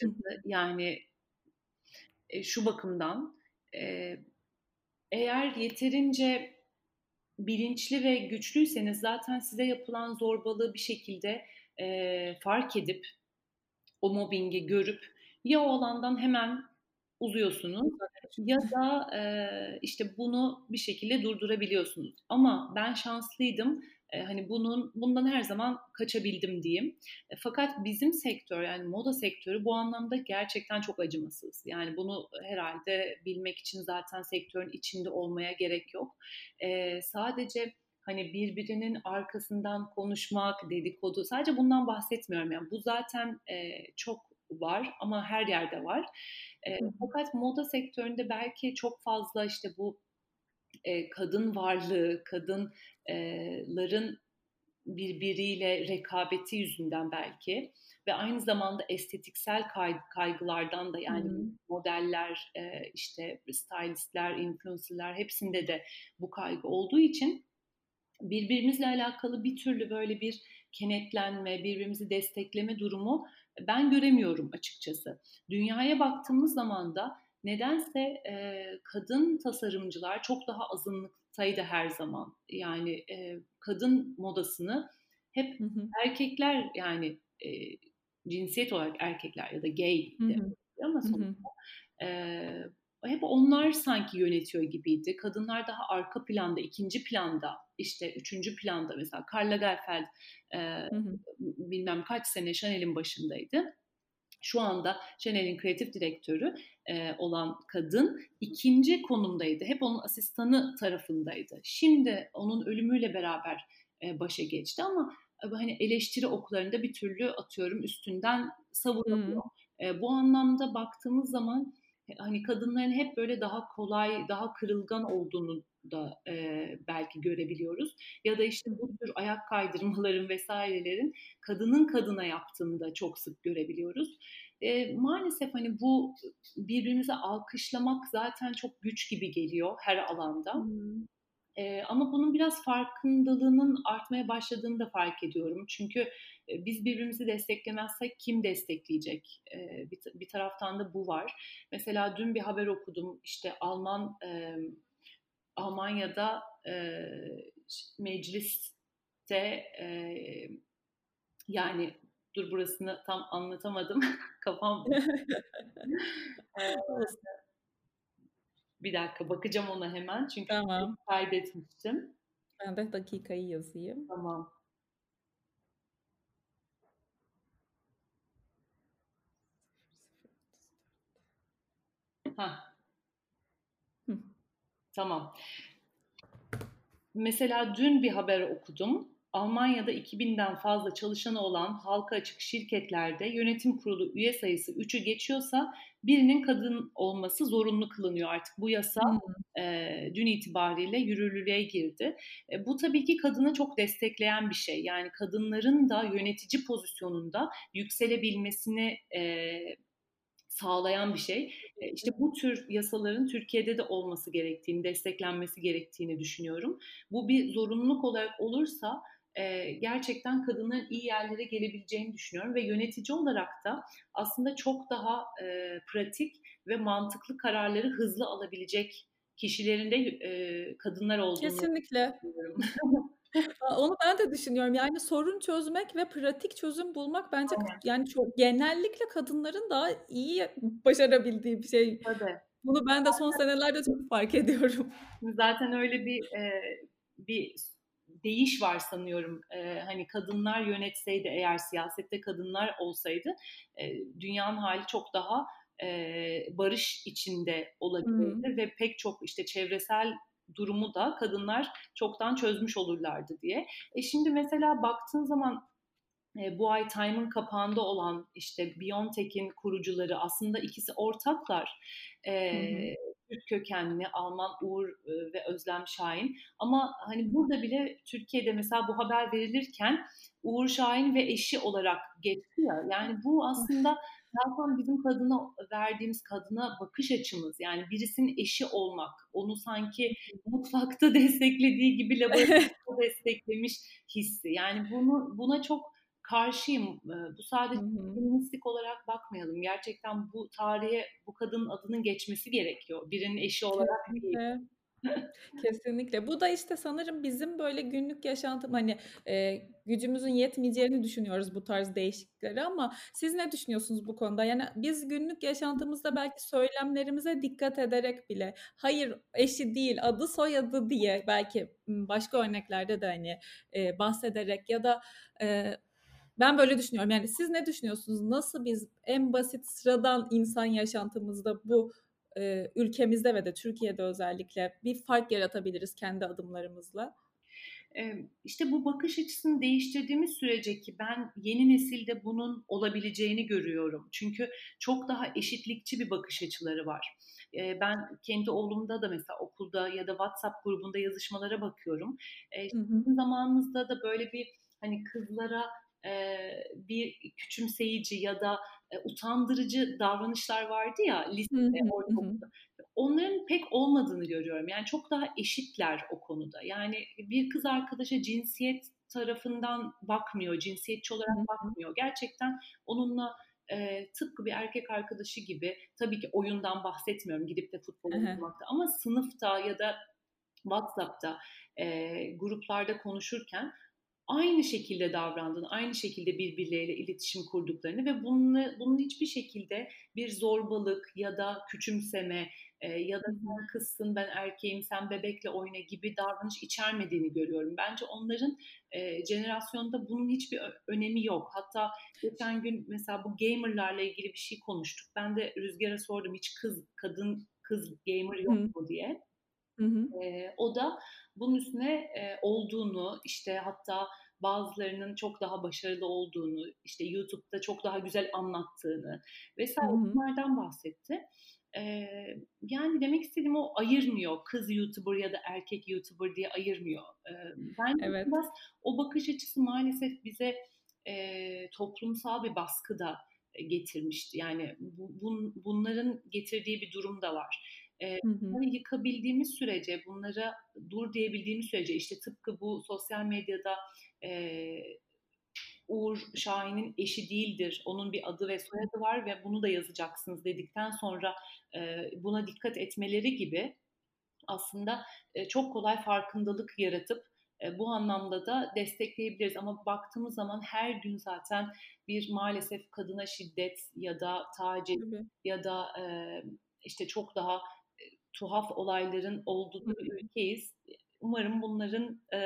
Hı açıkçası. Yani, eee, şu bakımdan, eee, eğer yeterince bilinçli ve güçlüyseniz zaten size yapılan zorbalığı bir şekilde, eee, fark edip, o mobbingi görüp ya o alandan hemen uzuyorsunuz ya da, eee, işte, bunu bir şekilde durdurabiliyorsunuz. Ama ben şanslıydım. Eee, hani, bunun bundan her zaman kaçabildim diyeyim. E, fakat bizim sektör, yani moda sektörü bu anlamda gerçekten çok acımasız. Yani bunu herhâlde bilmek için zaten sektörün içinde olmaya gerek yok. Eee, sadece, hani, birbirinin arkasından konuşmak, dedikodu, sadece bundan bahsetmiyorum. Yani bu zaten, eee, çok var ama her yerde var. Hı. fakat moda sektöründe belki çok fazla, işte, bu, eee, kadın varlığı, kadın eee, ların birbiriyle rekabeti yüzünden belki ve aynı zamanda estetiksel kay kaygılardan da, yani hı. modeller, eee, işte, stylist'ler, influencer'lar hepsinde de bu kaygı olduğu için birbirimizle alakalı bir türlü böyle bir kenetlenme, birbirimizi destekleme durumu ben göremiyorum açıkçası. Dünyaya baktığımız zaman da nedense, eee, kadın tasarımcılar çok daha azınlıktaydı her zaman. Yani, eee, kadın modasını hep Hı hı. erkekler, yani, eee, cinsiyet olarak erkekler ya da gay de ama sonuçta, eee, hep onlar sanki yönetiyor gibiydi. Kadınlar daha arka planda, 2'nci planda, işte, 3'üncü planda mesela Karl Lagerfeld, eee, Hı hı. bilmem kaç sene Chanel'in başındaydı. Şu anda Chanel'in kreatif direktörü, eee, olan kadın 2'nci konumdaydı. Hep onun asistanı tarafındaydı. Şimdi onun ölümüyle beraber, eee, başa geçti ama, hani, eleştiri oklarında bir türlü atıyorum üstünden savunamıyor. Hıı. Eee, bu anlamda baktığımız zaman, hani, kadınların hep böyle daha kolay, daha kırılgan olduğunu da, eee, belki görebiliyoruz ya da, işte, bu tür ayak kaydırmaların vs.lerin kadının kadına yaptığını da çok sık görebiliyoruz. Eee, maalesef, hani, bu birbirimizi alkışlamak zaten çok güç gibi geliyor her alanda. Hıı. Eee, ama bunun biraz farkındalığının artmaya başladığını da fark ediyorum. Çünkü, eee, biz birbirimizi desteklemezsek kim destekleyecek? Eee, bir bir taraftan da bu var. Mesela dün bir haber okudum. İşte, Alman, emm, Almanya'da, ş mecliste, eee, yani, dur burasını tam anlatamadım. Kafam bir dakika bakacağım ona hemen çünkü Tamam. kaydetmiştim. Ben de dakikayı yazayım. Tamam. Hah. Tamam. Mesela dün bir haber okudum Almanya'da 2000'den fazla çalışanı olan halka açık şirketlerde yönetim kurulu üye sayısı 3'ü geçiyorsa birinin kadın olması zorunlu kılınıyor artık. Bu yasa Hımm. e, dün itibariyle yürürlüğe girdi. E, bu tabii ki kadını çok destekleyen bir şey. Yani kadınların da yönetici pozisyonunda yükselebilmesini e, sağlayan bir şey. İşte bu tür yasaların Türkiye'de de olması gerektiğini, desteklenmesi gerektiğini düşünüyorum. Bu bir zorunluluk olarak olursa gerçekten kadının iyi yerlere gelebileceğini düşünüyorum ve yönetici olarak da aslında çok daha pratik ve mantıklı kararları hızlı alabilecek kişilerin de e, kadınlar olduğunu Kesinlikle. Onu ben de düşünüyorum. Yani sorun çözmek ve pratik çözüm bulmak bence Aynen. yani çok genellikle kadınların daha iyi başarabildiği bir şey. Tabii. Bunu ben de son senelerde çok fark ediyorum. Zaten öyle bir e, bir değiş var sanıyorum. E, hani kadınlar yönetseydi eğer siyasette kadınlar olsaydı e, dünyanın hali çok daha e, barış içinde olabilirdi Hı. ve pek çok işte çevresel durumu da kadınlar çoktan çözmüş olurlardı diye. E şimdi mesela baktığın zaman e, bu ay Time'ın kapağında olan işte BioNTech'in kurucuları aslında ikisi ortaklar. E. Türk kökenli Alman Uğur e, ve Özlem Şahin. Ama hani burada bile Türkiye'de mesela bu haber verilirken Uğur Şahin ve eşi olarak geçti ya. Yani bu aslında zaten bizim kadına verdiğimiz kadına bakış açımız. Yani birisinin eşi olmak, onu sanki mutfakta desteklediği gibi laboratuvarda desteklemiş hissi. Yani bunu buna çok karşıyım. Bu sadece feministik olarak bakmayalım. Gerçekten bu tarihe bu kadının adının geçmesi gerekiyor. Birinin eşi olarak değil. Kesinlikle. Bu da işte sanırım bizim böyle günlük yaşantım hani e, gücümüzün yetmeyeceğini düşünüyoruz bu tarz değişiklikleri ama siz ne düşünüyorsunuz bu konuda? Yani biz günlük yaşantımızda belki söylemlerimize dikkat ederek bile hayır eşi değil adı soyadı diye belki başka örneklerde de hani e, bahsederek ya da e, ben böyle düşünüyorum. Yani siz ne düşünüyorsunuz? Nasıl biz en basit sıradan insan yaşantımızda bu e, ülkemizde ve de Türkiye'de özellikle bir fark yaratabiliriz kendi adımlarımızla? İşte bu bakış açısını değiştirdiğimiz sürece ki ben yeni nesilde bunun olabileceğini görüyorum. Çünkü çok daha eşitlikçi bir bakış açıları var. Ben kendi oğlumda da mesela okulda ya da WhatsApp grubunda yazışmalara bakıyorum. Hı hı. Zamanımızda da böyle bir hani kızlara bir küçümseyici ya da utandırıcı davranışlar vardı ya lisede, ortaokulda. Onların pek olmadığını görüyorum. Yani çok daha eşitler o konuda. Yani bir kız arkadaşa cinsiyet tarafından bakmıyor, cinsiyetçi olarak bakmıyor. Gerçekten onunla e, tıpkı bir erkek arkadaşı gibi, tabii ki oyundan bahsetmiyorum gidip de futbol oynamakta ama sınıfta ya da WhatsApp'ta e, gruplarda konuşurken aynı şekilde davrandığını, aynı şekilde birbirleriyle iletişim kurduklarını ve bunu, bunun hiçbir şekilde bir zorbalık ya da küçümseme e, ya da sen kızsın ben erkeğim sen bebekle oyna gibi davranış içermediğini görüyorum. Bence onların e, jenerasyonda bunun hiçbir önemi yok. Hatta geçen gün mesela bu gamerlarla ilgili bir şey konuştuk. Ben de Rüzgar'a sordum hiç kız, kadın, kız gamer yok mu diye. Hı hı. E, o da bunun üstüne e, olduğunu işte hatta bazılarının çok daha başarılı olduğunu işte YouTube'da çok daha güzel anlattığını vesaire bunlardan bahsetti. Ee, yani demek istediğim o ayırmıyor kız YouTuber ya da erkek YouTuber diye ayırmıyor. Ee, ben Evet. biraz o bakış açısı maalesef bize e, toplumsal bir baskı da getirmişti. Yani bu, bun, bunların getirdiği bir durum da var. E, bunları yıkabildiğimiz sürece, bunlara dur diyebildiğimiz sürece işte tıpkı bu sosyal medyada e, Uğur Şahin'in eşi değildir, onun bir adı ve soyadı var ve bunu da yazacaksınız dedikten sonra e, buna dikkat etmeleri gibi aslında e, çok kolay farkındalık yaratıp e, bu anlamda da destekleyebiliriz. Ama baktığımız zaman her gün zaten bir maalesef kadına şiddet ya da taciz ya da e, işte çok daha tuhaf olayların olduğu bir ülkeyiz. Umarım bunların e,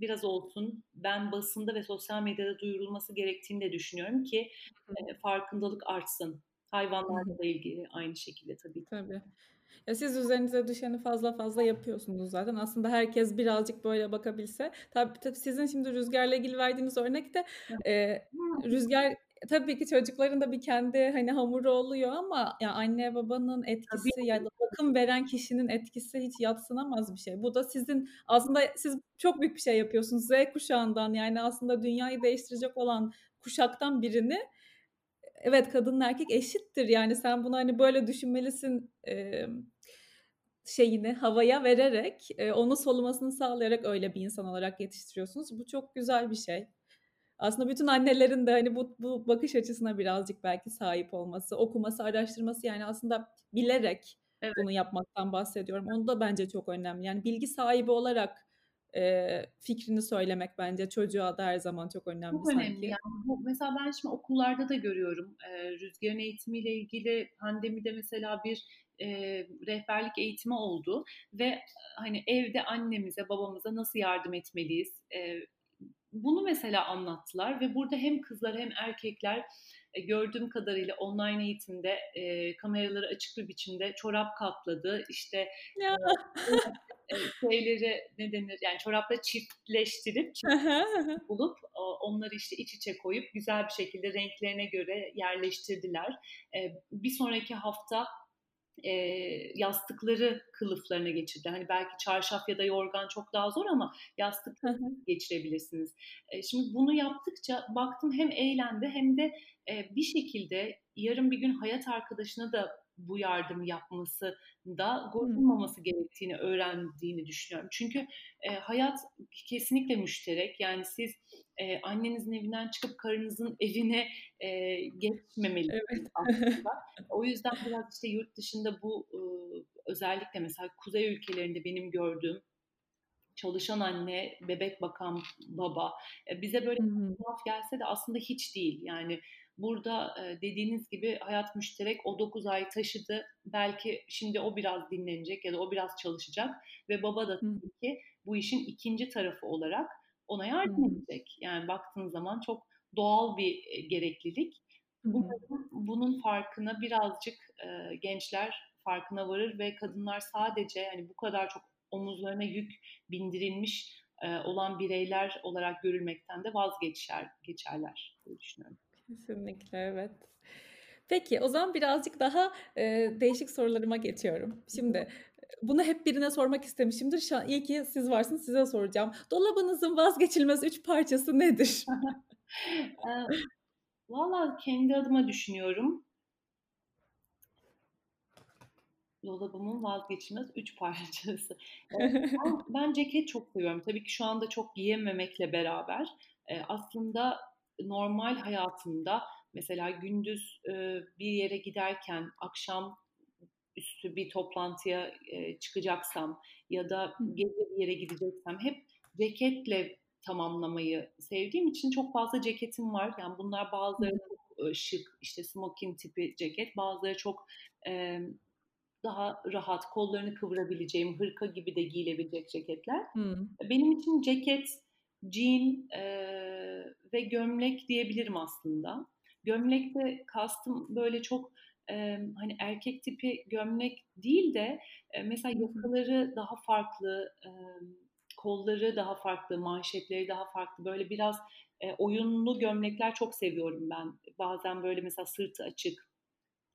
biraz olsun ben basında ve sosyal medyada duyurulması gerektiğini de düşünüyorum ki e, farkındalık artsın. Hayvanlarla da ilgili aynı şekilde tabii. Tabii. Ya, siz üzerinize düşeni fazla fazla yapıyorsunuz zaten. Aslında herkes birazcık böyle bakabilse Tabii, tabii sizin şimdi Rüzgar'la ilgili verdiğiniz örnekte, eee, Rüzgar tabii ki çocukların da bir kendi, hani, hamuru oluyor ama ya, anne babanın Tabii etkisi ya ki. da bakım veren kişinin etkisi hiç yadsınamaz bir şey. Bu da sizin aslında siz çok büyük bir şey yapıyorsunuz. Z kuşağından, yani, aslında dünyayı değiştirecek olan kuşaktan birini Evet, kadınla erkek eşittir. Yani, sen bunu, hani, böyle düşünmelisin, emm, şeyini havaya vererek, eee, onu solumasını sağlayarak öyle bir insan olarak yetiştiriyorsunuz. Bu çok güzel bir şey. Aslında bütün annelerin de, hani, bu bu bakış açısına birazcık belki sahip olması, okuması, araştırması, yani, aslında bilerek Evet. bunu yapmaktan bahsediyorum. Onu da bence çok önemli. Yani, bilgi sahibi olarak, eee, fikrini söylemek bence çocuğa da her zaman çok önemli Çok önemli. sanki. Yani, bu mesela ben şimdi okullarda da görüyorum. Eee, Rüzgar'ın eğitimiyle ilgili pandemide mesela bir, eee, rehberlik eğitimi oldu ve, hani, evde annemize, babamıza nasıl yardım etmeliyiz? Eee, bunu mesela anlattılar ve burada hem kızlar hem erkekler, eee, gördüğüm kadarıyla online eğitimde, eee, kameraları açık bir biçimde çorap katladı. İşte, Ya. eee, şeyleri ne denir, yani, çorapları çiftleştirip bulup o onları, işte, iç içe koyup güzel bir şekilde renklerine göre yerleştirdiler. Eee, bir sonraki hafta, eee, yastıkları kılıflarına geçirdi. Hani, belki çarşaf ya da yorgan çok daha zor ama yastık geçirebilirsiniz. Eee, şimdi bunu yaptıkça baktım hem eğlendi hem de, eee, bir şekilde yarın bir gün hayat arkadaşına da bu yardımı yapmasında Hımm. gocunmaması gerektiğini öğrendiğini düşünüyorum. Çünkü, eee, hayat kesinlikle müşterek. Yani siz, eee, annenizin evinden çıkıp karınızın evine, eee, geçmemelisiniz Evet. aslında. O yüzden biraz, işte, yurt dışında bu, ııı, özellikle mesela kuzey ülkelerinde benim gördüğüm çalışan anne, bebek bakan baba, eee, bize böyle hı. tuhaf gelse de aslında hiç değil. Yani burada, eee, dediğiniz gibi hayat müşterek. O 9 ay taşıdı. Belki şimdi o biraz dinlenecek ya da o biraz çalışacak ve baba da tabii ki bu işin 2'nci tarafı olarak ona yardım edecek. Yani baktığın zaman çok doğal bir, eee, gereklilik. Umarım bunun farkına birazcık, eee, gençler farkına varır ve kadınlar sadece, hani, bu kadar çok omuzlarına yük bindirilmiş, eee, olan bireyler olarak görülmekten de vazgeçer geçerler diye düşünüyorum. Kesinlikle, evet. Peki, o zaman birazcık daha, eee, değişik sorularıma geçiyorum. Şimdi, bunu hep birine sormak istemişimdir. Şu an iyi ki siz varsınız, size soracağım. Dolabınızın vazgeçilmez 3 parçası nedir? Valla kendi adıma düşünüyorum. Dolabımın vazgeçilmez 3 parçası. Eee, ben ben ceket çok seviyorum. Tabii ki şu anda çok giyememekle beraber, eee, aslında normal hayatımda mesela gündüz, eee, bir yere giderken akşam üstü bir toplantıya, eee, çıkacaksam ya da gece bir yere gideceksem hep ceketle tamamlamayı sevdiğim için çok fazla ceketim var. Yani bunlar bazıları çok, şık, işte smoking tipi ceket, bazıları çok, emm, daha rahat, kollarını kıvırabileceğim, hırka gibi de giyilebilecek ceketler. E, benim için ceket, jean, eee, ve gömlek diyebilirim aslında. Gömlekte kastım böyle çok, emm, hani, erkek tipi gömlek değil de, eee, mesela yakaları daha farklı, emm, kolları daha farklı, manşetleri daha farklı, böyle biraz, eee, oyunlu gömlekler çok seviyorum ben. Bazen böyle mesela sırtı açık,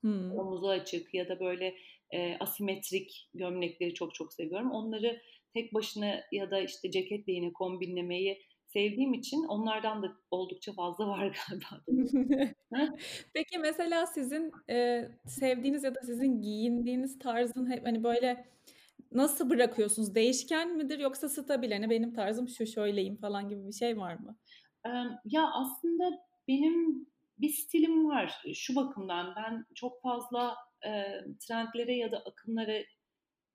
Hıı. omuzu açık ya da böyle, eee, asimetrik gömlekleri çok çok seviyorum. Onları tek başına ya da, işte, ceketle yine kombinlemeyi sevdiğim için onlardan da oldukça fazla var galiba. Peki, mesela sizin, eee, sevdiğiniz ya da sizin giyindiğiniz tarzın hep, hani, böyle nasıl bırakıyorsunuz? Değişken midir yoksa stabil, hani, benim tarzım şu, şöyleyim falan gibi bir şey var mı? Ya, aslında benim bir stilim var. Şu bakımdan, ben çok fazla, eee, trendlere ya da akımlara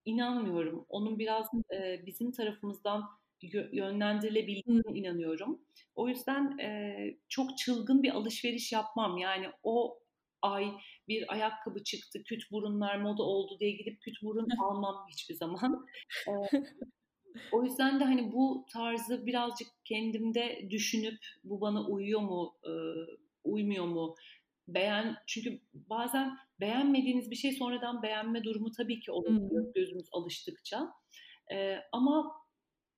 inanmıyorum. Onun biraz, eee, bizim tarafımızdan. Yönlendirilebildiğine inanıyorum. O yüzden, eee, çok çılgın bir alışveriş yapmam. Yani o ay bir ayakkabı çıktı, küt burunlar moda oldu diye gidip küt burun almam hiçbir zaman. Eee, o yüzden de, hani, bu tarzı birazcık kendimde düşünüp bu bana uyuyor mu, ııı, uymuyor mu beğen çünkü bazen beğenmediğiniz bir şey sonradan beğenme durumu tabii ki olabiliyor Hımm. gözümüz alıştıkça. Eee, ama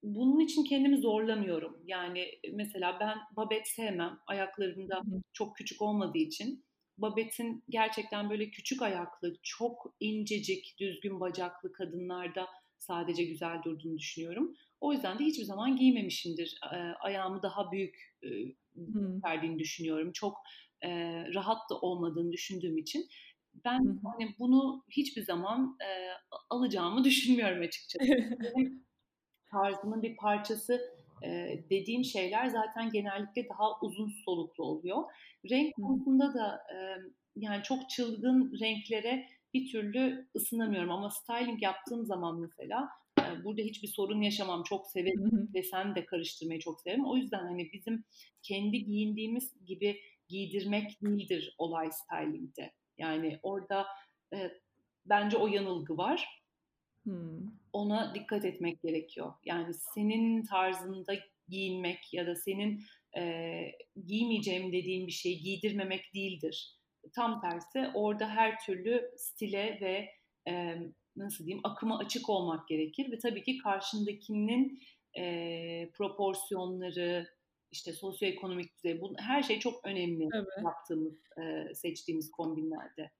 bunun için kendimi zorlamıyorum. Yani mesela ben babet sevmem. Ayaklarım Hı da hı. çok küçük olmadığı için babetin gerçekten böyle küçük ayaklı, çok incecik, düzgün bacaklı kadınlarda sadece güzel durduğunu düşünüyorum. O yüzden de hiçbir zaman giymemişimdir. Eee, ayağımı daha büyük, Hımm. gösterdiğini düşünüyorum. Çok, eee, rahat da olmadığını düşündüğüm için ben, hani, bunu hiçbir zaman, a alacağımı düşünmüyorum açıkçası. Benim tarzımın bir parçası, eee, dediğim şeyler zaten genellikle daha uzun soluklu oluyor. Renk konusunda da, emm, yani, çok çılgın renklere bir türlü ısınamıyorum ama styling yaptığım zaman mesela, eee, burada hiçbir sorun yaşamam. Çok severim, desen de karıştırmayı çok severim. O yüzden, hani, bizim kendi giyindiğimiz gibi giydirmek değildir olay styling'de. Yani, orada, eee, bence o yanılgı var. Hımm. Ona dikkat etmek gerekiyor. Yani, senin tarzında giyinmek ya da senin, eee, giymeyeceğim dediğin bir şeyi giydirmemek değildir. Tam tersi, orada her türlü stile ve, emm, nasıl diyeyim, akıma açık olmak gerekir ve tabii ki karşındakinin, eee, proporsiyonları, işte, sosyoekonomik düzey, bu her şey çok önemli Tabii. yaptığımız, eee, seçtiğimiz kombinlerde.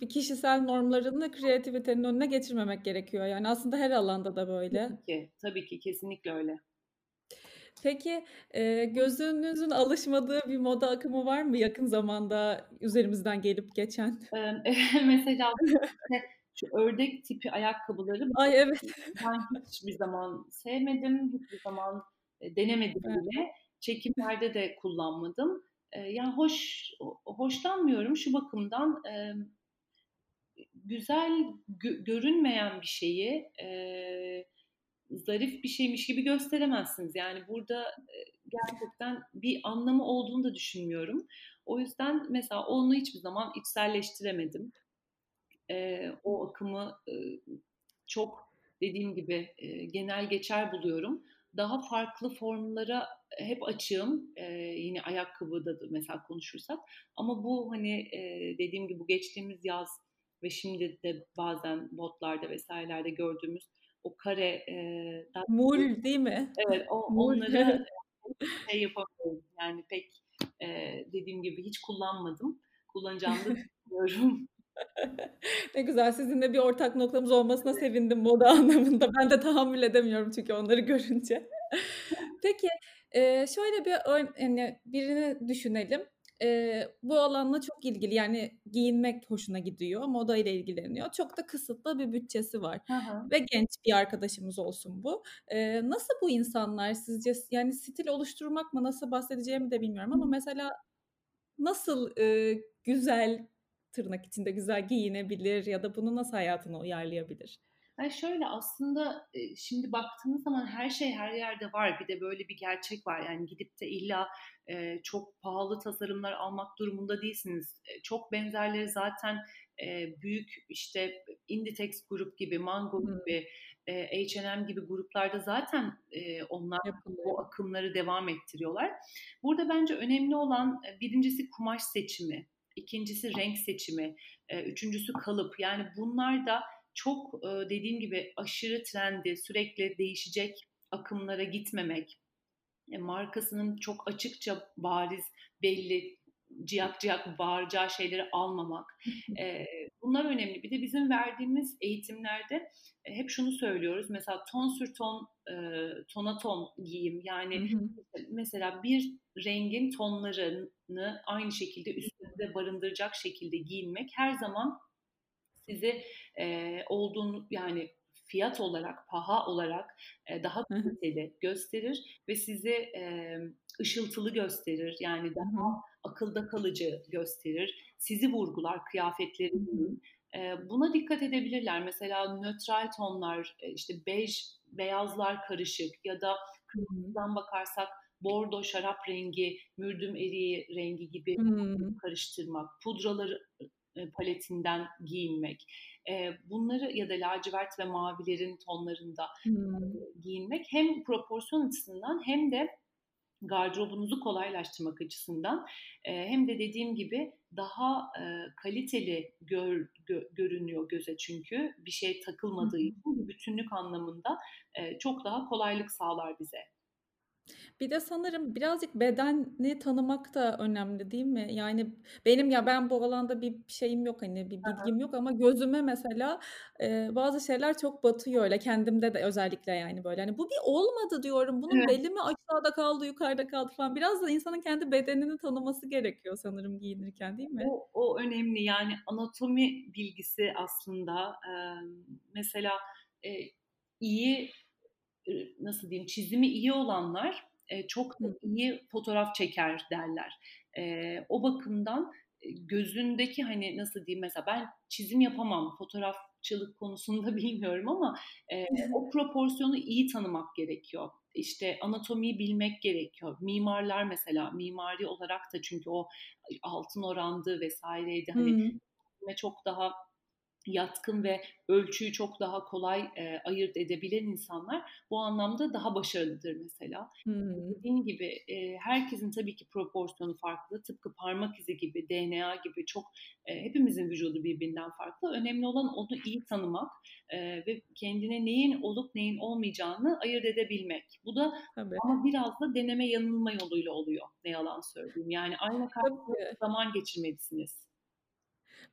Bir kişisel normlarını kreativitenin önüne geçirmemek gerekiyor. Yani, aslında her alanda da böyle. Tabii ki, tabii ki. Kesinlikle öyle. Peki, eee, gözünüzün alışmadığı bir moda akımı var mı yakın zamanda üzerimizden gelip geçen? Mesela şu ördek tipi ayakkabıları Ay, evet. ben hiçbir zaman sevmedim, hiçbir zaman, eee, denemedim Evet. bile. Çekimlerde de kullanmadım. Eee, ya, hoş hoşlanmıyorum şu bakımdan, güzel gö görünmeyen bir şeyi, eee, zarif bir şeymiş gibi gösteremezsiniz. Yani, burada, gerçekten bir anlamı olduğunu da düşünmüyorum. O yüzden mesela onu hiçbir zaman içselleştiremedim. Eee, o akımı, ııı, çok dediğim gibi, eee, genel geçer buluyorum. Daha farklı formlara hep açığım. Eee, yine ayakkabıda da mesela konuşursak ama bu, hani, eee, dediğim gibi bu geçtiğimiz yaz ve şimdi de bazen botlarda vs.lerde gördüğümüz o kare, eee, Mul değil mi? Evet, o Mul. onları şey yapamıyorum, yani, pek, eee, dediğim gibi hiç kullanmadım. Kullanacağımı da düşünmüyorum. Ne güzel, sizinle bir ortak noktamız olmasına sevindim moda anlamında. Ben de tahammül edemiyorum çünkü onları görünce. Peki, şöyle bir ör hani, birini düşünelim. Eee, bu alanla çok ilgili, yani, giyinmek hoşuna gidiyor, moda ile ilgileniyor. Çok da kısıtlı bir bütçesi var hı. ve genç bir arkadaşımız olsun bu. Eee, nasıl bu insanlar sizce? Yani, stil oluşturmak mı, nasıl bahsedeceğimi de bilmiyorum ama mesela nasıl, eee, güzel, tırnak içinde güzel giyinebilir ya da bunu nasıl hayatına uyarlayabilir? Ya, şöyle aslında, eee, şimdi baktığınız zaman her şey her yerde var. Bir de böyle bir gerçek var. Yani, gidip de illa, eee, çok pahalı tasarımlar almak durumunda değilsiniz. Eee, çok benzerleri zaten, büyük, işte, Inditex Group gibi, Mango gibi, H&M gibi gruplarda zaten, onlar Yapılıyor. akımları devam ettiriyorlar. Burada bence önemli olan, eee, 1'incisi kumaş seçimi, 2'ncisi renk seçimi, eee, 3'üncüsü kalıp. Yani, bunlar da çok, dediğim gibi aşırı trendy, sürekli değişecek akımlara gitmemek, eee, markasının çok açıkça bariz, belli, ciyak ciyak bağıracağı şeyleri almamak. Bunlar önemli. Bir de bizim verdiğimiz eğitimlerde, eee, hep şunu söylüyoruz. Mesela ton sur ton, ııı, tona ton giyim. Yani, mesela bir rengin tonlarını aynı şekilde üstünde barındıracak şekilde giyinmek her zaman sizi, eee, olduğunu yani, fiyat olarak, paha olarak, eee, daha kaliteli gösterir ve sizi, emm, ışıltılı gösterir. Yani, daha akılda kalıcı gösterir. Sizi vurgular, kıyafetleri Hı değil. hı. Eee, buna dikkat edebilirler. Mesela nötral tonlar, eee, işte, bej, beyazlar karışık ya da kırmızıdan bakarsak bordo şarap rengi, mürdüm eriği rengi gibi Hıı. karıştırmak, pudraları, ııı, paletinden giyinmek, eee, bunları ya da lacivert ve mavilerin tonlarında, eee, giyinmek hem proporsiyon açısından hem de gardırobunuzu kolaylaştırmak açısından e, hem de dediğim gibi daha e, kaliteli gör, gö, görünüyor göze çünkü bir şey takılmadığı için bütünlük anlamında e, çok daha kolaylık sağlar bize. Bir de sanırım birazcık bedeni tanımak da önemli değil mi? Yani benim ya ben bu alanda bir şeyim yok hani bir Hı hı. bilgim yok ama gözüme mesela, eee, bazı şeyler çok batıyor öyle kendimde de özellikle yani böyle hani bu bir olmadı diyorum. Bunun Evet. beli mi aşağıda kaldı, yukarıda kaldı falan. Biraz da insanın kendi bedenini tanıması gerekiyor sanırım giyinirken değil mi? O o önemli yani anatomi bilgisi aslında, emm, mesela, eee, iyi, nasıl diyeyim, çizimi iyi olanlar, eee, çok da iyi fotoğraf çeker derler. Eee, o bakımdan, gözündeki hani nasıl diyeyim mesela ben çizim yapamam, fotoğrafçılık konusunda bilmiyorum ama, eee, o proporsiyonu iyi tanımak gerekiyor. İşte anatomiyi bilmek gerekiyor. Mimarlar mesela mimari olarak da çünkü o altın orandı vs.'ydi hani çok daha yatkın ve ölçüyü çok daha kolay, eee, ayırt edebilen insanlar bu anlamda daha başarılıdır mesela. Hıı. Dediğin gibi, eee, herkesin tabii ki proporsiyonu farklı. Tıpkı parmak izi gibi, DNA gibi çok, eee, hepimizin vücudu birbirinden farklı. Önemli olan onu iyi tanımak, eee, ve kendine neyin olup neyin olmayacağını ayırt edebilmek. Bu da Tabii. ama biraz da deneme yanılma yoluyla oluyor, ne yalan söyleyeyim. Yani karşısında Tabii. zaman geçirmelisiniz.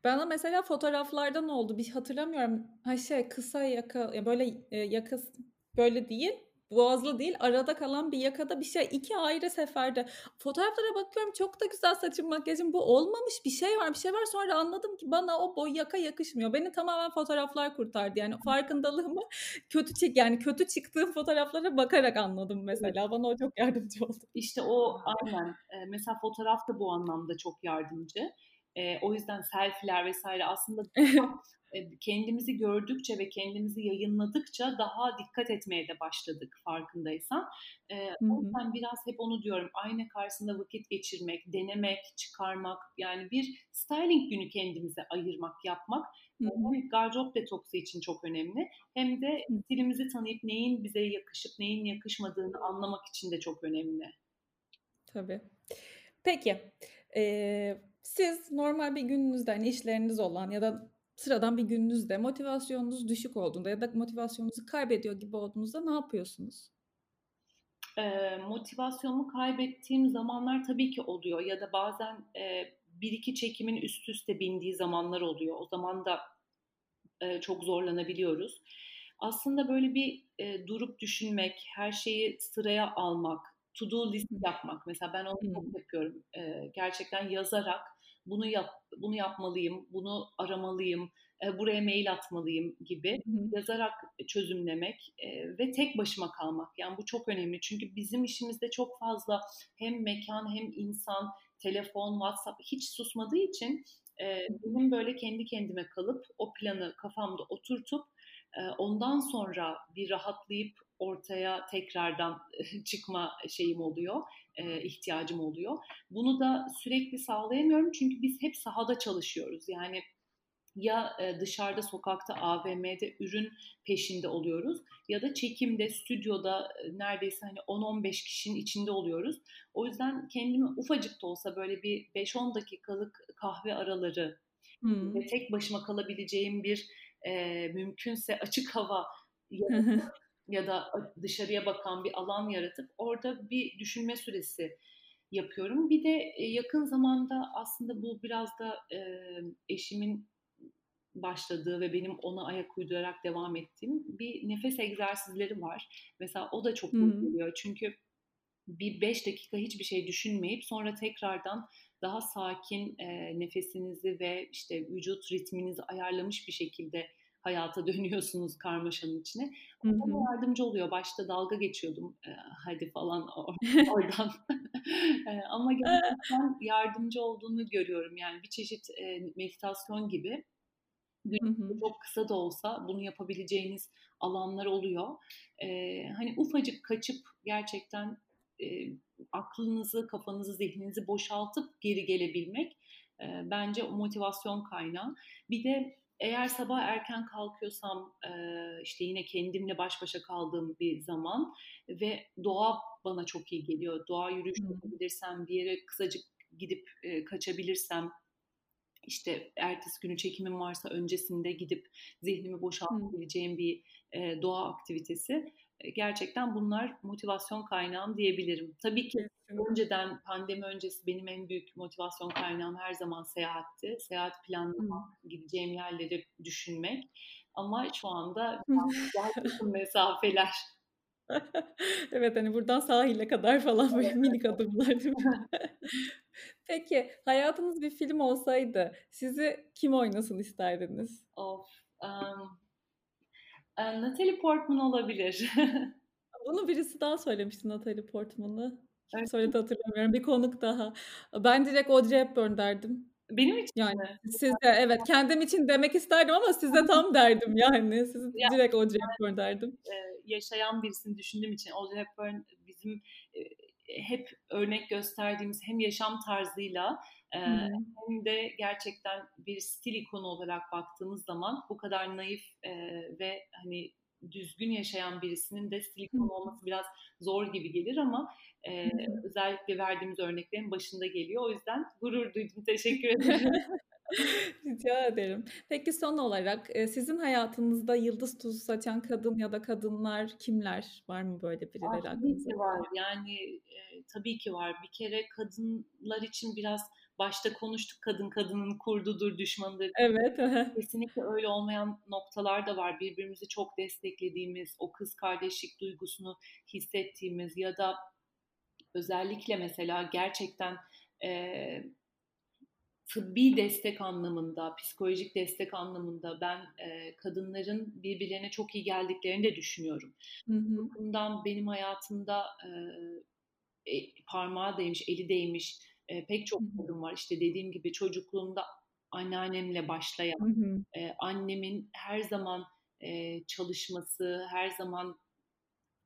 Bana mesela fotoğraflardan oldu. Bir hatırlamıyorum. Ha, şey, kısa yaka, ya, böyle, eee, yakası böyle değil, boğazlı değil, arada kalan bir yakada bir şey 2 ayrı seferde. Fotoğraflara bakıyorum çok da güzel saçım, makyajım. Bu olmamış bir şey var, bir şey var. Sonra anladım ki bana o boy yaka yakışmıyor. Beni tamamen fotoğraflar kurtardı. Yani farkındalığımı kötü çek yani kötü çıktığım fotoğraflara bakarak anladım mesela. Bana o çok yardımcı oldu. İşte o aynen. Eee, mesela fotoğraf da bu anlamda çok yardımcı. Eee, o yüzden selfie'ler vs. aslında kendimizi gördükçe ve kendimizi yayınladıkça daha dikkat etmeye de başladık farkındaysan. Hı o yüzden biraz hep onu diyorum, ayna karşısında vakit geçirmek, denemek, çıkarmak, yani bir styling günü kendimize ayırmak, yapmak, hem gardırop detoksu için çok önemli hem de stilimizi tanıyıp neyin bize yakışıp neyin yakışmadığını anlamak için de çok önemli. Tabii. Peki, eee, siz normal bir gününüzde, hani, işleriniz olan ya da sıradan bir gününüzde motivasyonunuz düşük olduğunda ya da motivasyonunuzu kaybediyor gibi olduğunuzda ne yapıyorsunuz? Eee, motivasyonumu kaybettiğim zamanlar tabii ki oluyor ya da bazen, eee, 1-2 çekimin üst üste bindiği zamanlar oluyor. O zaman da, eee, çok zorlanabiliyoruz. Aslında böyle bir, eee, durup düşünmek, her şeyi sıraya almak, to do list yapmak. Mesela ben onu çok yapıyorum. Eee, gerçekten yazarak bunu yap bunu yapmalıyım, bunu aramalıyım, eee, buraya mail atmalıyım gibi yazarak çözümlemek, eee, ve tek başıma kalmak. Yani bu çok önemli. Çünkü bizim işimizde çok fazla hem mekân hem insan, telefon, WhatsApp hiç susmadığı için, hı. benim böyle kendi kendime kalıp o planı kafamda oturtup, eee, ondan sonra bir rahatlayıp ortaya tekrardan çıkma şeyim oluyor, ihtiyacım oluyor. Bunu da sürekli sağlayamıyorum çünkü biz hep sahada çalışıyoruz. Yani ya, dışarıda sokakta, AVM'de ürün peşinde oluyoruz ya da çekimde, stüdyoda, neredeyse hani 10-15 kişinin içinde oluyoruz. O yüzden kendimi ufacık da olsa böyle bir 5-10 dakikalık kahve araları ve Hımm. tek başıma kalabileceğim bir, eee, mümkünse açık hava. Ya da dışarıya bakan bir alan yaratıp orada bir düşünme süresi yapıyorum. Bir de, eee, yakın zamanda aslında bu biraz da, eee, eşimin başladığı ve benim ona ayak uydurarak devam ettiğim bir nefes egzersizleri var. Mesela o da çok geliyor. Çünkü bir 5 dakika hiçbir şey düşünmeyip sonra tekrardan daha sakin, eee, nefesinizi ve, işte, vücut ritminizi ayarlamış bir şekilde hayata dönüyorsunuz karmaşanın içine. O bana yardımcı oluyor. Başta dalga geçiyordum, eee, "Hadi." falan or oradan. Eee, ama gerçekten yardımcı olduğunu görüyorum. Yani bir çeşit, eee, meditasyon gibi. Çok kısa da olsa bunu yapabileceğiniz alanlar oluyor. Eee, hani ufacık kaçıp gerçekten, eee, aklınızı, kafanızı, zihninizi boşaltıp geri gelebilmek, eee, bence o motivasyon kaynağı. Bir de eğer sabah erken kalkıyorsam işte yine kendimle baş başa kaldığım bir zaman ve doğa bana çok iyi geliyor. Doğa yürüyüş yapabilirsem, bir yere kısacık gidip kaçabilirsem, işte ertesi günü çekimim varsa öncesinde gidip zihnimi boşaltabileceğim bir doğa aktivitesi gerçekten bunlar motivasyon kaynağım diyebilirim. Tabii ki önceden pandemi öncesi benim en büyük motivasyon kaynağım her zaman seyahatti. Seyahat planlamak, gideceğim yerleri düşünmek. Ama şu anda daha yakın mesafeler. evet hani buradan sahile kadar falan böyle minik adımlar? Peki hayatınız bir film olsaydı sizi kim oynasın isterdiniz? Of. Um, Natalie Portman olabilir. Bunu birisi daha söylemişti Natalie Portman'ı. Kim evet. söyledi hatırlamıyorum. Bir konuk daha. Ben direkt Audrey Hepburn derdim. Benim için yani mi? size evet kendim için demek isterdim ama size tam derdim yani. Siz ya, direkt Audrey Hepburn derdim. E, yaşayan birisini düşündüğüm için Audrey Hepburn bizim e, hep örnek gösterdiğimiz hem yaşam tarzıyla e, hem de gerçekten bir stil ikonu olarak baktığımız zaman bu kadar naif e, ve hani düzgün yaşayan birisinin de stil ikonu olması biraz zor gibi gelir ama e, özellikle verdiğimiz örneklerin başında geliyor. O yüzden gurur duydum. Teşekkür ederim. Rica ederim. Peki son olarak sizin hayatınızda yıldız tuzu saçan kadın ya da kadınlar kimler? Var mı böyle birileri aklınızda? Tabii ki var. Yani e, tabii ki var. Bir kere kadınlar için biraz başta konuştuk kadın kadının kurdudur, düşmanıdır. Evet. Kesinlikle öyle olmayan noktalar da var. Birbirimizi çok desteklediğimiz, o kız kardeşlik duygusunu hissettiğimiz ya da özellikle mesela gerçekten e, tıbbi destek anlamında, psikolojik destek anlamında ben e, kadınların birbirlerine çok iyi geldiklerini de düşünüyorum. Hı hı. Bundan benim hayatımda e, parmağı değmiş, eli değmiş e, pek çok kadın var. İşte dediğim gibi çocukluğumda anneannemle başlayan, hı hı. E, annemin her zaman e, çalışması, her zaman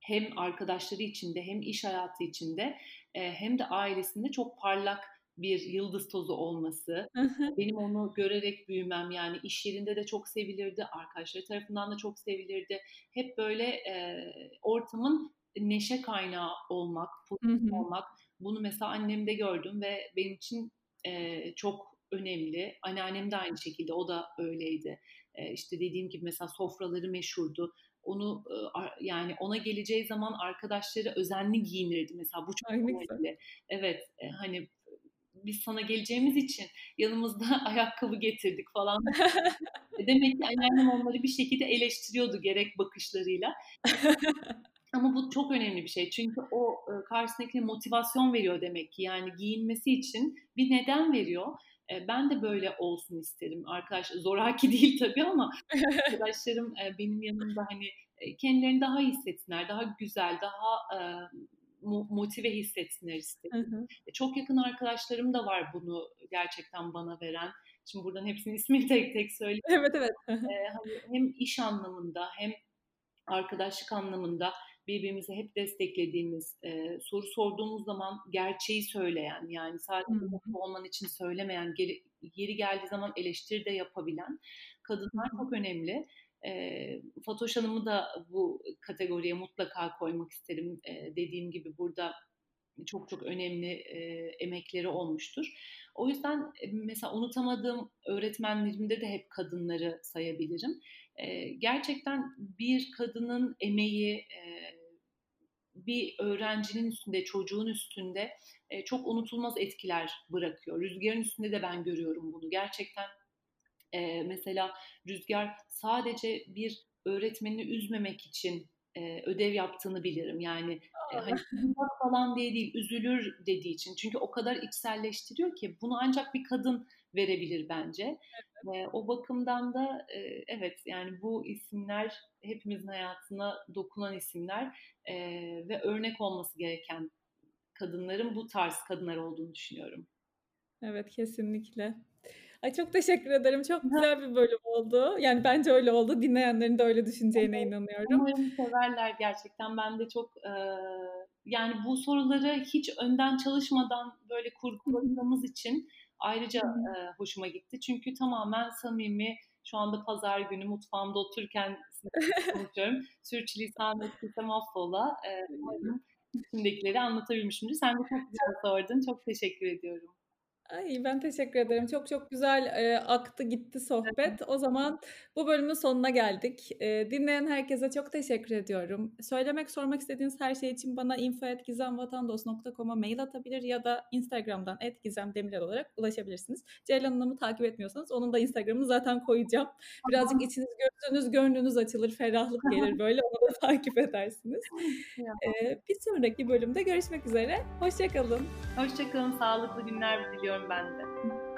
hem arkadaşları içinde hem iş hayatı içinde e, hem de ailesinde çok parlak bir yıldız tozu olması, benim onu görerek büyümem yani iş yerinde de çok sevilirdi, arkadaşları tarafından da çok sevilirdi. Hep böyle e, ortamın neşe kaynağı olmak, pozitif olmak. Bunu mesela annemde gördüm ve benim için e, çok önemli. Anneannem de aynı şekilde, o da öyleydi. E, işte dediğim gibi mesela sofraları meşhurdu. Onu e, yani ona geleceği zaman arkadaşları özenli giyinirdi mesela bu çok önemli. Evet, e, hani biz sana geleceğimiz için yanımızda ayakkabı getirdik falan. E, demek ki anneannem onları bir şekilde eleştiriyordu gerek bakışlarıyla. Ama bu çok önemli bir şey. Çünkü o e, karşısındakine motivasyon veriyor demek ki. Yani giyinmesi için bir neden veriyor. E, ben de böyle olsun isterim. Arkadaş zoraki değil tabii ama arkadaşlarım benim yanımda hani kendilerini daha iyi hissetsinler, daha güzel, daha motive hissetsinler istedim. Hı hı. E, çok yakın arkadaşlarım da var bunu gerçekten bana veren. Şimdi buradan hepsinin ismini tek tek söyleyeyim. Evet evet. ee, hani hem iş anlamında hem arkadaşlık anlamında birbirimizi hep desteklediğimiz, e, soru sorduğumuz zaman gerçeği söyleyen, yani sadece mutlu olman için söylemeyen, geri, yeri geldiği zaman eleştiri de yapabilen kadınlar çok önemli. E, Fatoş Hanım'ı da bu kategoriye mutlaka koymak isterim. E, dediğim gibi burada çok çok önemli e, emekleri olmuştur. O yüzden e, mesela unutamadığım öğretmenlerimde de hep kadınları sayabilirim. E, gerçekten bir kadının emeği e, bir öğrencinin üstünde, çocuğun üstünde e, çok unutulmaz etkiler bırakıyor. Rüzgarın üstünde de ben görüyorum bunu. Gerçekten e, mesela Rüzgar sadece bir öğretmenini üzmemek için e, ödev yaptığını bilirim. Yani e, hani falan diye değil, üzülür dediği için. Çünkü o kadar içselleştiriyor ki bunu ancak bir kadın verebilir bence. Evet. E, o bakımdan da e, evet yani bu isimler hepimizin hayatına dokunan isimler e, ve örnek olması gereken kadınların bu tarz kadınlar olduğunu düşünüyorum. Evet kesinlikle. Ay çok teşekkür ederim. Çok güzel bir bölüm oldu. Yani bence öyle oldu. Dinleyenlerin de öyle düşüneceğine inanıyorum. Umarım severler gerçekten. Ben de çok e, yani bu soruları hiç önden çalışmadan böyle kurguladığımız için ayrıca e, hoşuma gitti. Çünkü tamamen samimi şu anda pazar günü mutfağımda otururken konuşuyorum. Sürçülisan ettiysem affola. E, umarım içimdekileri anlatabilmişimdir. Sen de çok güzel sordun. Çok teşekkür ediyorum. Ay, ben teşekkür ederim. Çok çok güzel, eee, aktı gitti sohbet. O zaman bu bölümün sonuna geldik. Eee, dinleyen herkese çok teşekkür ediyorum. Söylemek, sormak istediğiniz her şey için bana info@gizemvatandos.com'a mail atabilir ya da Instagram'dan @gizemdemirel olarak ulaşabilirsiniz. Ceylan Hanım'ı takip etmiyorsanız onun da Instagram'ını zaten koyacağım. Birazcık içiniz, gözünüz, gönlünüz açılır, ferahlık gelir böyle. Onu da takip edersiniz. Eee, bir sonraki bölümde görüşmek üzere. Hoşça kalın. Hoşça kalın. Sağlıklı günler diliyorum ben de.